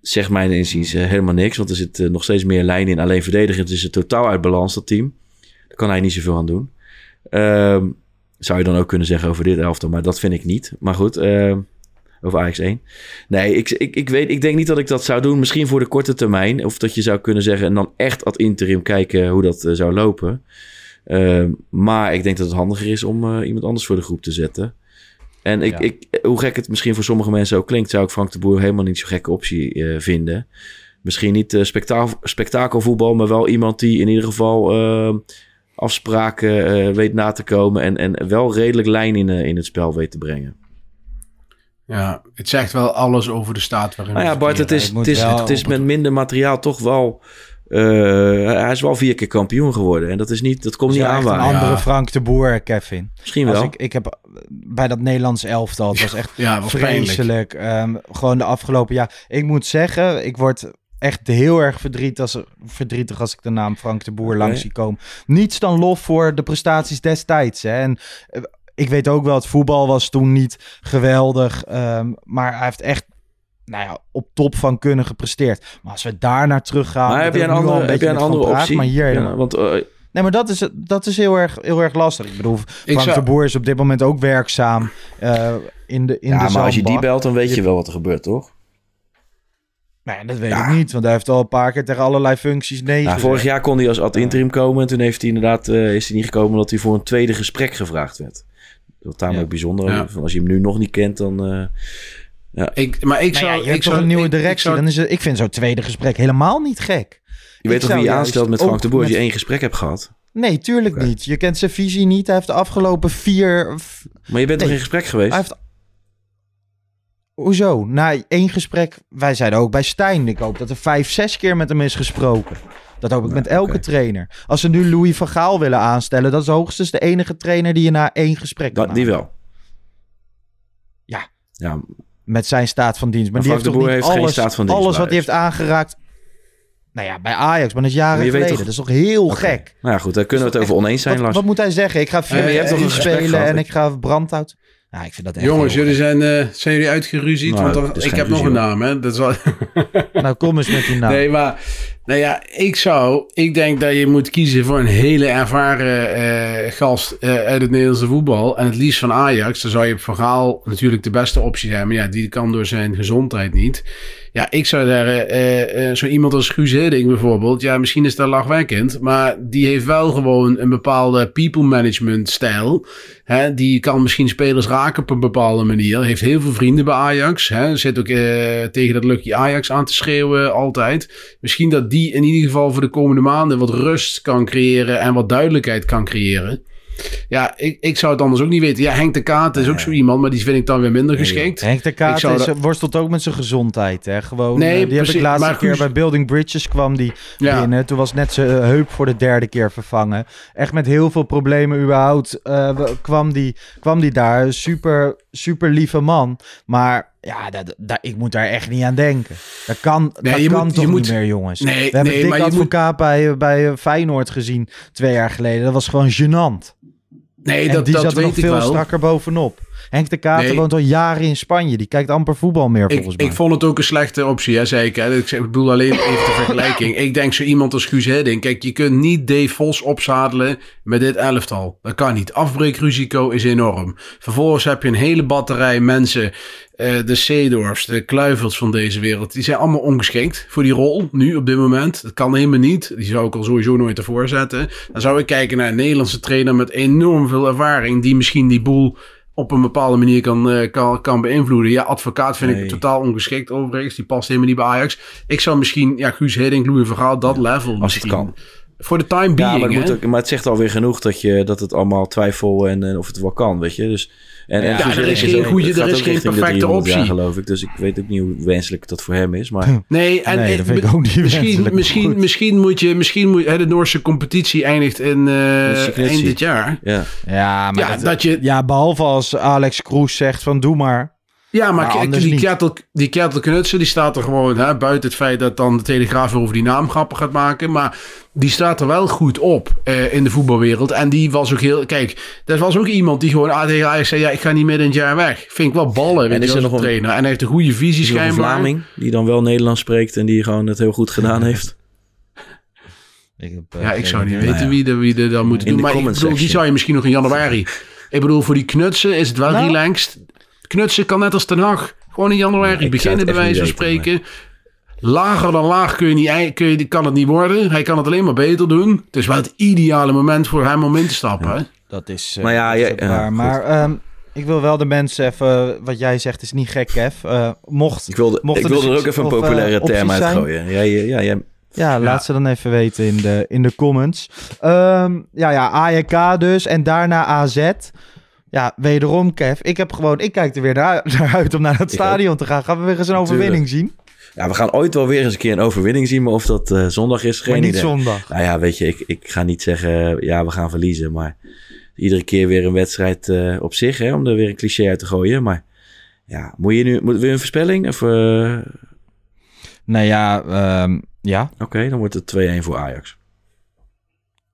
Zegt mijn inziens eh, helemaal niks. Want er zit nog steeds meer lijn in. Alleen verdedigend is het totaal uit balans, dat team. Daar kan hij niet zoveel aan doen. Ehm, zou je dan ook kunnen zeggen over dit elftal. Maar dat vind ik niet. Maar goed, ehm, over Ajax 1. Nee, ik, ik, ik, weet, ik denk niet dat ik dat zou doen. Misschien voor de korte termijn. Of dat je zou kunnen zeggen... en dan echt ad interim kijken hoe dat eh, zou lopen. Ehm, maar ik denk dat het handiger is om eh, iemand anders voor de groep te zetten. En ik, Ja. ik, hoe gek het misschien voor sommige mensen ook klinkt... zou ik Frank de Boer helemaal niet zo'n gekke optie eh, vinden. Misschien niet eh, spekta spektakelvoetbal... maar wel iemand die in ieder geval... ehm, afspraken weet na te komen... en, en wel redelijk lijn in, in het spel weet te brengen. Ja, het zegt wel alles over de staat waarin Nou ja, Bart, het is, het is, het is met minder materiaal toch wel... eh, hij is wel vier keer kampioen geworden. En dat, is niet, dat komt Dus niet ja, echt een andere Ja. Frank de Boer, Kevin. Misschien Als wel. ik, ik heb bij dat Nederlands elftal, het was echt Ja, was vreselijk. Ehm, gewoon de afgelopen jaar. Ik moet zeggen, ik word echt heel erg verdriet als, verdrietig als ik de naam Frank de Boer langs zie komen. Niets dan lof voor de prestaties destijds. Hè. En eh, ik weet ook wel, het voetbal was toen niet geweldig. ehm, maar hij heeft echt nou ja, op top van kunnen gepresteerd. Maar als we daar naar terug gaan... maar heb jij een andere, heb een met andere van praat, optie? Maar hier ja, want eh, Nee, maar dat is, dat is heel, erg, heel erg lastig. Ik bedoel, Frank zou- de Boer is op dit moment ook werkzaam eh, in de in ja, de maar als je die belt, dan weet je wel wat er gebeurt, toch? Nee, dat weet Ja. ik niet, want hij heeft al een paar keer tegen allerlei functies nee Nou, vorig jaar kon hij als ad interim komen. En toen heeft hij inderdaad, eh, is hij niet gekomen omdat hij voor een tweede gesprek gevraagd werd. Dat tamelijk Ja. bijzonder. Ja. Van Als je hem nu nog niet kent, dan... eh, Ik, maar ik Nou zou... ja, je ik toch zou, een nieuwe ik- ik directie. zou- dan is het, ik vind zo'n tweede gesprek helemaal niet gek. je weet toch wie je aanstelt met Frank de Boer als je één gesprek hebt gehad. Nee, tuurlijk niet. Je kent zijn visie niet. Hij heeft de afgelopen vier... Maar je bent toch Nee. in gesprek geweest? Hij heeft... Hoezo? Na één gesprek... Wij zeiden ook bij Stijn. Ik hoop dat er vijf, zes keer met hem is gesproken. Dat hoop ik met elke trainer. Als ze nu Louis van Gaal willen aanstellen... dat is hoogstens de enige trainer die je na één gesprek kan Dat, die wel. Ja. Ja, met zijn staat van dienst. Maar, Maar die Frank heeft de Boer heeft geen alles, staat van dienst alles wat hij heeft aangeraakt. Nou ja, bij Ajax, maar dat is jaren geleden. toch- Dat is toch heel gek. nou ja, goed, daar kunnen we het over oneens zijn, Wat, Lars. wat moet hij zeggen? Ik ga vier maar je hebt toch een gesprek spelen en ik ga brandhout. Nou, ik vind dat echt Jongens, jullie zijn, eh, zijn jullie uitgeruzied? Nou, Want ik heb nog een naam, hè? Dat is wel... Nou, kom eens met die naam. Nee, maar nou ja, ik zou, ik denk dat je moet kiezen voor een hele ervaren eh, gast eh, uit het Nederlandse voetbal. En het liefst van Ajax. Dan zou je op verhaal natuurlijk de beste optie zijn. Maar ja, die kan door zijn gezondheid niet. Ja, ik zou daar eh, eh, zo iemand als Guus Hiddink bijvoorbeeld. Ja, misschien is dat lachwekkend. Maar die heeft wel gewoon een bepaalde people management stijl. Hè, die kan misschien spelers raken op een bepaalde manier. Heeft heel veel vrienden bij Ajax. Hè, zit ook eh, tegen dat Lucky Ajax aan te schreeuwen altijd. Misschien dat die in ieder geval voor de komende maanden wat rust kan creëren en wat duidelijkheid kan creëren. Ja, ik, ik zou het anders ook niet weten. Ja, Henk de Kaat is ook zo iemand, maar die vind ik dan weer minder geschikt. Henk de Kaat is, dat- worstelt ook met zijn gezondheid. Hè? Gewoon, Nee, eh, die heb ik laatste maar keer bij Building Bridges kwam die Ja. binnen. Toen was net zijn eh, heup voor de derde keer vervangen. Echt met heel veel problemen überhaupt eh, kwam, die, kwam die daar. Super, super lieve man. Maar ja, dat, dat, ik moet daar echt niet aan denken. Dat kan, Nee, dat kan moet- toch je niet moet- meer, jongens. Nee, We hebben nee, moet- Advocaat bij, eh, bij eh, Feyenoord gezien twee jaar geleden. Dat was gewoon gênant. Nee, en dat, die dat zat er nog veel strakker bovenop. Henk de Kater Nee. woont al jaren in Spanje. Die kijkt amper voetbal meer, Ik, volgens mij. ik vond het ook een slechte optie, hè, zei ik. Hè. Ik bedoel alleen even de vergelijking. Ik denk zo iemand als Guus Hiddink. Kijk, je kunt niet Dave Vos opzadelen met dit elftal. Dat kan niet. Afbreekrisico is enorm. Vervolgens heb je een hele batterij mensen. Eh, de Seedorfs, de Kluivels van deze wereld. Die zijn allemaal ongeschikt voor die rol. Nu, op dit moment. Dat kan helemaal niet. Die zou ik al sowieso nooit ervoor zetten. Dan zou ik kijken naar een Nederlandse trainer met enorm veel ervaring. Die misschien die boel op een bepaalde manier kan, eh, kan, kan beïnvloeden. Ja, advocaat vind Nee. ik totaal ongeschikt overigens. Die past helemaal niet bij Ajax. Ik zou misschien, ja, Guus Hiddink, Louis Vergaal, dat level Als het kan. Voor de time Ja, being, maar het, moet hè? ook, maar het zegt alweer genoeg dat, je, dat het allemaal twijfel en, en of het wel kan, weet je. Dus, en, en Ja, Guus er is geen goede- er is geen perfecte 300 jaar, optie. geloof ik. Dus ik weet ook niet hoe wenselijk dat voor hem is. Maar Nee, en Nee, dat vind ik ook niet misschien, misschien, misschien moet je, misschien moet hè, de Noorse competitie eindigt in eh, net eind dit jaar. ja, Ja, maar Ja, dat, dat je, ja, behalve als Alex Kroes zegt van doe maar. Ja, maar, Maar kijk, anders die, niet. Kettel, die Knutsen, die staat er gewoon hè, buiten het feit dat dan de Telegraaf weer over die naam grappen gaat maken. Maar die staat er wel goed op eh, in de voetbalwereld. En die was ook heel... Kijk, dat was ook iemand die gewoon ah, tegen Ajax zei... Ja, ik ga niet midden in het jaar weg. Vind ik wel ballen, weet is er nog een- trainer. En hij heeft een goede visie Is nog een schijnbaar. Vlaming die dan wel Nederlands spreekt en die gewoon het heel goed gedaan heeft. Ik heb, eh, Ja, ik zou niet idee. weten ja. wie er, wie er dan moet In doen. de Maar ik comment bedoel, die zou je misschien nog in januari... Ik bedoel, voor die knutsen is het wel Nou. relaxed. Knutsen kan net als Ten Hag. Gewoon in januari ik beginnen, bij wijze van spreken. Lager dan laag kun je niet, kun je, kan het niet worden. Hij kan het alleen maar beter doen. Het is wel het ideale moment voor hem om in te stappen. Hè? Dat is, eh, Maar ja, ja. Maar ehm, ik wil wel de mensen even... Wat jij zegt is niet gek, Kev. Eh, mocht... Ik wilde, Mocht ik er wilde dus er ook even een of, eh, populaire term opties zijn? uitgooien. Ja, ja, ja, ja. Ja, laat ze dan even weten in de, in de comments. Ehm, ja, ja, AJK dus. En daarna AZ. Ja, wederom, Kev. Ik heb gewoon... Ik kijk er weer naar, naar uit om naar het stadion te gaan. Gaan we weer eens een overwinning zien? ja, we gaan ooit wel weer eens een keer een overwinning zien. Maar of dat eh, zondag is, geen maar niet idee. zondag. Nou ja, weet je, ik, ik ga niet zeggen, ja, we gaan verliezen. Maar iedere keer weer een wedstrijd eh, op zich, hè, om er weer een cliché uit te gooien. Maar ja, moet je nu, moet, je een voorspelling? Of, eh, Nou ja, ehm, ja. Oké, dan wordt het 2-1 voor Ajax.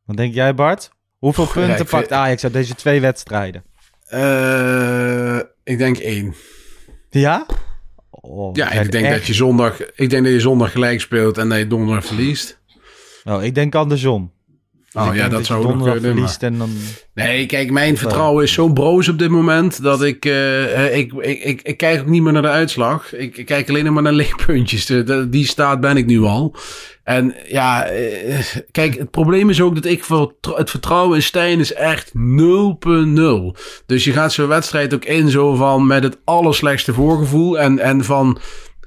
Wat denk jij, Bart? Hoeveel punten pakt vind- Ajax uit deze twee wedstrijden? Eh, ik denk één. Ja? Oh, Ja, ik denk, echt- dat je zondag, ik denk dat je zondag gelijk speelt en dat je donderdag verliest. Oh, ik denk andersom. Dus Oh ik ja, dat zou ook nog kunnen. en dan... Nee, kijk, mijn vertrouwen is zo broos op dit moment dat ik, eh, ik, ik, ik, ik kijk ook niet meer naar de uitslag. Ik, ik kijk alleen nog maar naar leegpuntjes. De, de- die staat ben ik nu al. En ja, eh, kijk, het probleem is ook dat ik het vertrouwen in Stijn is echt 0.0. Dus je gaat zo'n wedstrijd ook in zo van met het allerslechtste voorgevoel en, en van...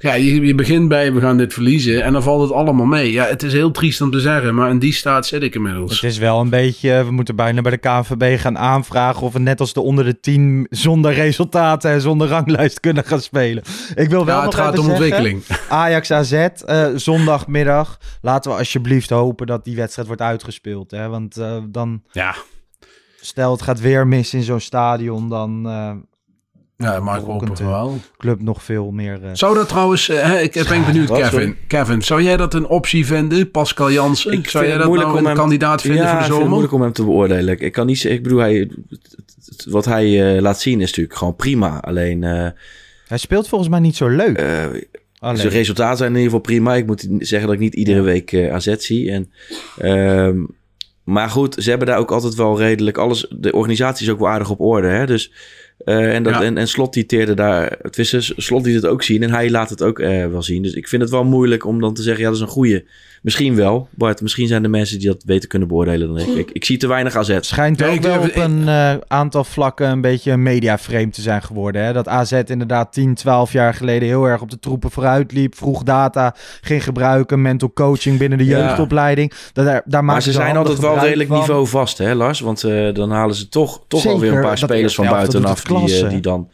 Ja, je, je begint bij, we gaan dit verliezen. En dan valt het allemaal mee. Ja, het is heel triest om te zeggen, maar in die staat zit ik inmiddels. Het is wel een beetje, we moeten bijna bij de KNVB gaan aanvragen of we net als de onder de 10 zonder resultaten en zonder ranglijst kunnen gaan spelen. Ik wil wel Ja, nog het gaat om zeggen, ontwikkeling. Ajax AZ, eh, zondagmiddag. Laten we alsjeblieft hopen dat die wedstrijd wordt uitgespeeld. Hè? Want eh, dan, Ja, stel het gaat weer mis in zo'n stadion, dan eh ja maar ik Ook hoop een het te- wel. club nog veel meer... eh, Zou dat trouwens, eh, hè, ik ben benieuwd, Kevin. sorry? Kevin, zou jij dat een optie vinden, Pascal Jansen? Ik zou jij dat moeilijk nou om een hem- kandidaat vinden ja, voor de ik vind het zomer? moeilijk om hem te beoordelen. Ik kan niet zeggen, ik bedoel, hij, wat hij eh, laat zien is natuurlijk gewoon prima. Alleen, eh, Hij speelt volgens mij niet zo leuk. eh, Alleen. zijn resultaten zijn in ieder geval prima. Ik moet zeggen dat ik niet iedere week eh, AZ zie. En, ehm, maar goed, ze hebben daar ook altijd wel redelijk alles. De organisatie is ook wel aardig op orde. Hè? Dus, eh, en, dat, Ja. en, en Slot dicteerde daar. Het is, Slot liet het ook zien en hij laat het ook eh, wel zien. Dus ik vind het wel moeilijk om dan te zeggen: ja, dat is een goeie. Misschien wel, Bart. Misschien zijn er mensen die dat beter kunnen beoordelen dan ik. Ik, ik zie te weinig AZ. Het schijnt Ja, ook wel op een eh, aantal vlakken een beetje een mediaframe te zijn geworden. Hè? Dat AZ inderdaad 10, 12 jaar geleden heel erg op de troepen vooruit liep. Vroeg data ging gebruiken. Mental coaching binnen de Ja. jeugdopleiding. Dat, daar, daar Maar ze zijn altijd wel redelijk van. niveau vast, hè, Lars? Want eh, dan halen ze toch, toch Zeker, alweer een paar spelers van buitenaf die, eh, klasse. die dan,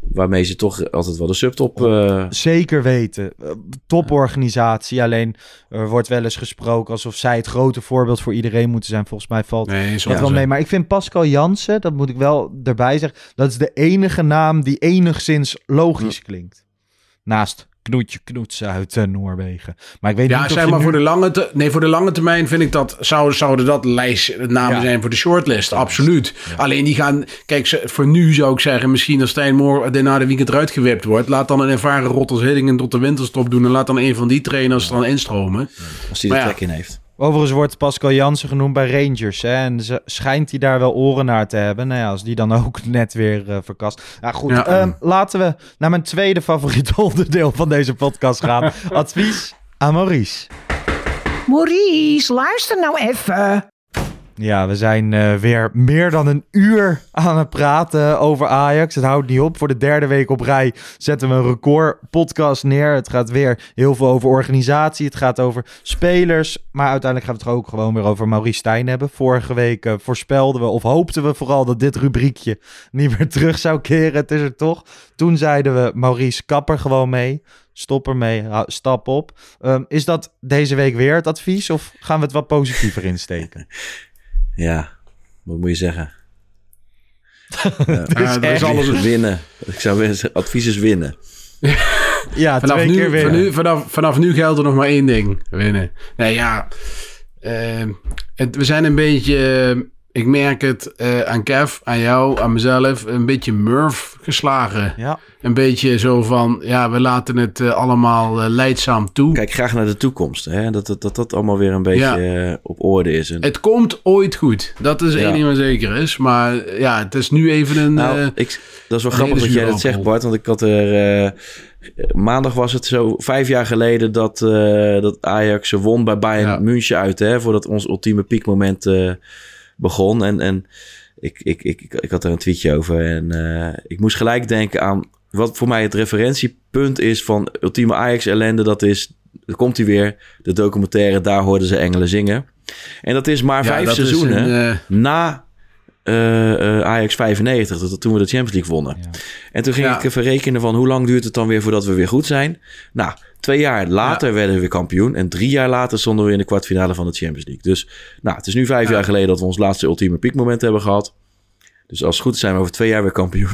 waarmee ze toch altijd wel de subtop. eh, Zeker weten. Eh, Toporganisatie. Alleen er wordt wel eens gesproken alsof zij het grote voorbeeld voor iedereen moeten zijn. Volgens mij valt Nee, dat wel mee. Maar ik vind Pascal Jansen, dat moet ik wel erbij zeggen, dat is de enige naam die enigszins logisch klinkt. Naast Knoetje Knoetsen uit eh, Noorwegen. Maar ik weet Ja, niet of zeg maar nu- voor de lange, te- nee, voor de lange termijn vind ik dat zou, zouden dat lijst namen Ja. zijn voor de shortlist. Absoluut. Alleen die gaan, kijk, voor nu zou ik zeggen, misschien als Stijn Moor de na de weekend eruit gewipt wordt, laat dan een ervaren Rotters Hiddingen tot de winterstop doen en laat dan een van die trainers er dan instromen. als hij er Maar ja. trek in heeft. Overigens wordt Pascal Jansen genoemd bij Rangers. Hè? En ze, schijnt hij daar wel oren naar te hebben. Nou ja, als die dan ook net weer eh, verkast. Ja, goed. Ja. ehm, laten we naar mijn tweede favoriete onderdeel van deze podcast gaan. Advies aan Maurice. Maurice, luister nou even. Ja, we zijn eh, weer meer dan een uur aan het praten over Ajax. Het houdt niet op. Voor de derde week op rij zetten we een record podcast neer. Het gaat weer heel veel over organisatie. Het gaat over spelers. Maar uiteindelijk gaat het ook gewoon weer over Maurice Stijn hebben. Vorige week eh, voorspelden we, of hoopten we vooral dat dit rubriekje niet meer terug zou keren. Het is er toch. Toen zeiden we, Maurice, kap er gewoon mee. Stop ermee, stap op. Ehm, is dat deze week weer het advies? Of gaan we het wat positiever insteken? Ja, wat moet je zeggen? Ja, dat is alles winnen. Ik zou zeggen, advies is winnen. Ja, vanaf twee nu, keer winnen. van nu- vanaf, vanaf nu geldt er nog maar één ding. Winnen. Nee, ja. eh, het, we zijn een beetje... ik merk het eh, aan Kev, aan jou, aan mezelf. Een beetje Murph geslagen. Ja. Een beetje zo van... Ja, we laten het eh, allemaal eh, leidzaam toe. Kijk graag naar de toekomst. Hè? Dat, dat, dat dat allemaal weer een beetje op orde is. En, Het komt ooit goed. Dat is één ding wat zeker is. Maar ja, het is nu even een... nou, ik, dat is wel grappig dat jij dat zegt. Bart. Want ik had er... eh, maandag was het zo vijf jaar geleden dat, eh, dat Ajax won bij Bayern Ja. München uit. Hè? Voordat ons ultieme piekmoment eh, begon. En, en ik, ik, ik, ik, ik had er een tweetje over. En eh, ik moest gelijk denken aan wat voor mij het referentiepunt is van ultieme Ajax ellende. Dat is, daar komt hij weer, de documentaire Daar hoorden ze engelen zingen. En dat is maar ja, vijf dat is seizoenen een, eh, na eh, eh, Ajax 95, dat, toen we de Champions League wonnen. En toen ging Ja. ik even rekenen van hoe lang duurt het dan weer voordat we weer goed zijn. Nou, twee jaar later werden we weer kampioen. En drie jaar later stonden we in de kwartfinale van de Champions League. Dus nou, het is nu vijf Ja. jaar geleden dat we ons laatste ultieme piekmoment hebben gehad. Dus als het goed is zijn we over twee jaar weer kampioen.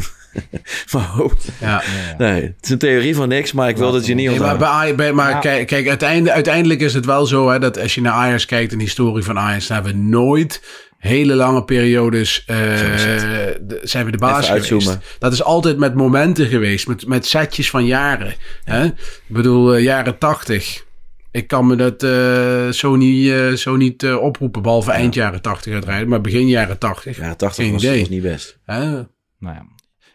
maar oh, ja. nee, het is een theorie van niks, maar ik wil dat je niet Nee, maar bij, maar Ja. kijk, kijk uiteindelijk, uiteindelijk is het wel zo hè, dat als je naar Ajax kijkt en de historie van Ajax, hebben we nooit hele lange periodes eh, de- zijn we de baas Even geweest. uitzoomen. Dat is altijd met momenten geweest, met, met setjes van jaren. Hè? Ik bedoel, eh, jaren tachtig. Ik kan me dat eh, zo niet, eh, zo niet eh, oproepen, behalve eind jaren tachtig uitrijden, maar begin jaren tachtig. Ja, 80 Geen was, was niet best. Hè? Nou ja.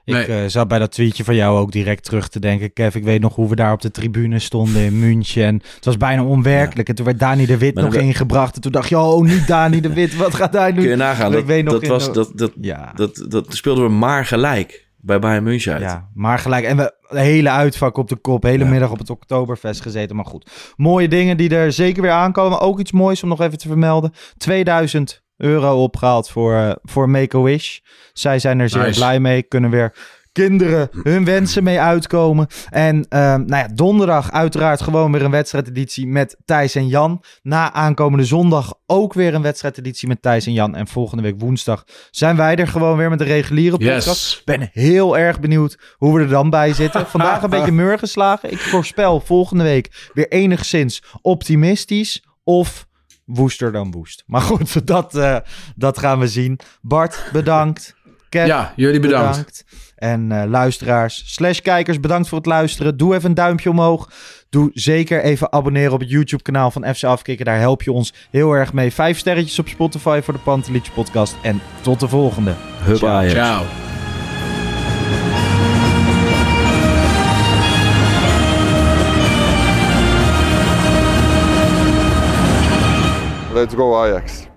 Ik Nee. eh, zat bij dat tweetje van jou ook direct terug te denken. Kev, ik weet nog hoe we daar op de tribune stonden in München. En het was bijna onwerkelijk. En toen werd Dani de Wit Maar nog ingebracht. En toen dacht je, oh, niet Dani de Wit. Wat gaat hij nu? Kun je nagaan, Ik dat, weet nog dat, was, dat, dat, Ja. dat, dat speelden we maar gelijk bij Bayern München uit. Ja, maar gelijk. En we hele uitvak op de kop. Hele middag op het Oktoberfest gezeten. Maar goed. Mooie dingen die er zeker weer aankomen. Ook iets moois om nog even te vermelden. 2000 euro opgehaald voor, eh, voor Make-A-Wish. Zij zijn er zeer Nice. blij mee. Kunnen weer kinderen hun wensen mee uitkomen. En ehm, nou ja, donderdag uiteraard gewoon weer een wedstrijdeditie met Thijs en Jan. Na aankomende zondag ook weer een wedstrijdeditie met Thijs en Jan. En volgende week woensdag zijn wij er gewoon weer met de reguliere podcast. Yes. ben heel erg benieuwd hoe we er dan bij zitten. Vandaag een beetje mur geslagen. Ik voorspel volgende week weer enigszins optimistisch of woester dan woest. Maar goed, dat, eh, dat gaan we zien. Bart, bedankt. Kev, Ja, jullie bedankt. En eh, luisteraars, slash kijkers, bedankt voor het luisteren. Doe even een duimpje omhoog. Doe zeker even abonneren op het YouTube kanaal van FC Afkikken. Daar help je ons heel erg mee. Vijf sterretjes op Spotify voor de Pantelietje podcast. En tot de volgende. Hup Ciao. Ajax. Ciao. Let's go Ajax.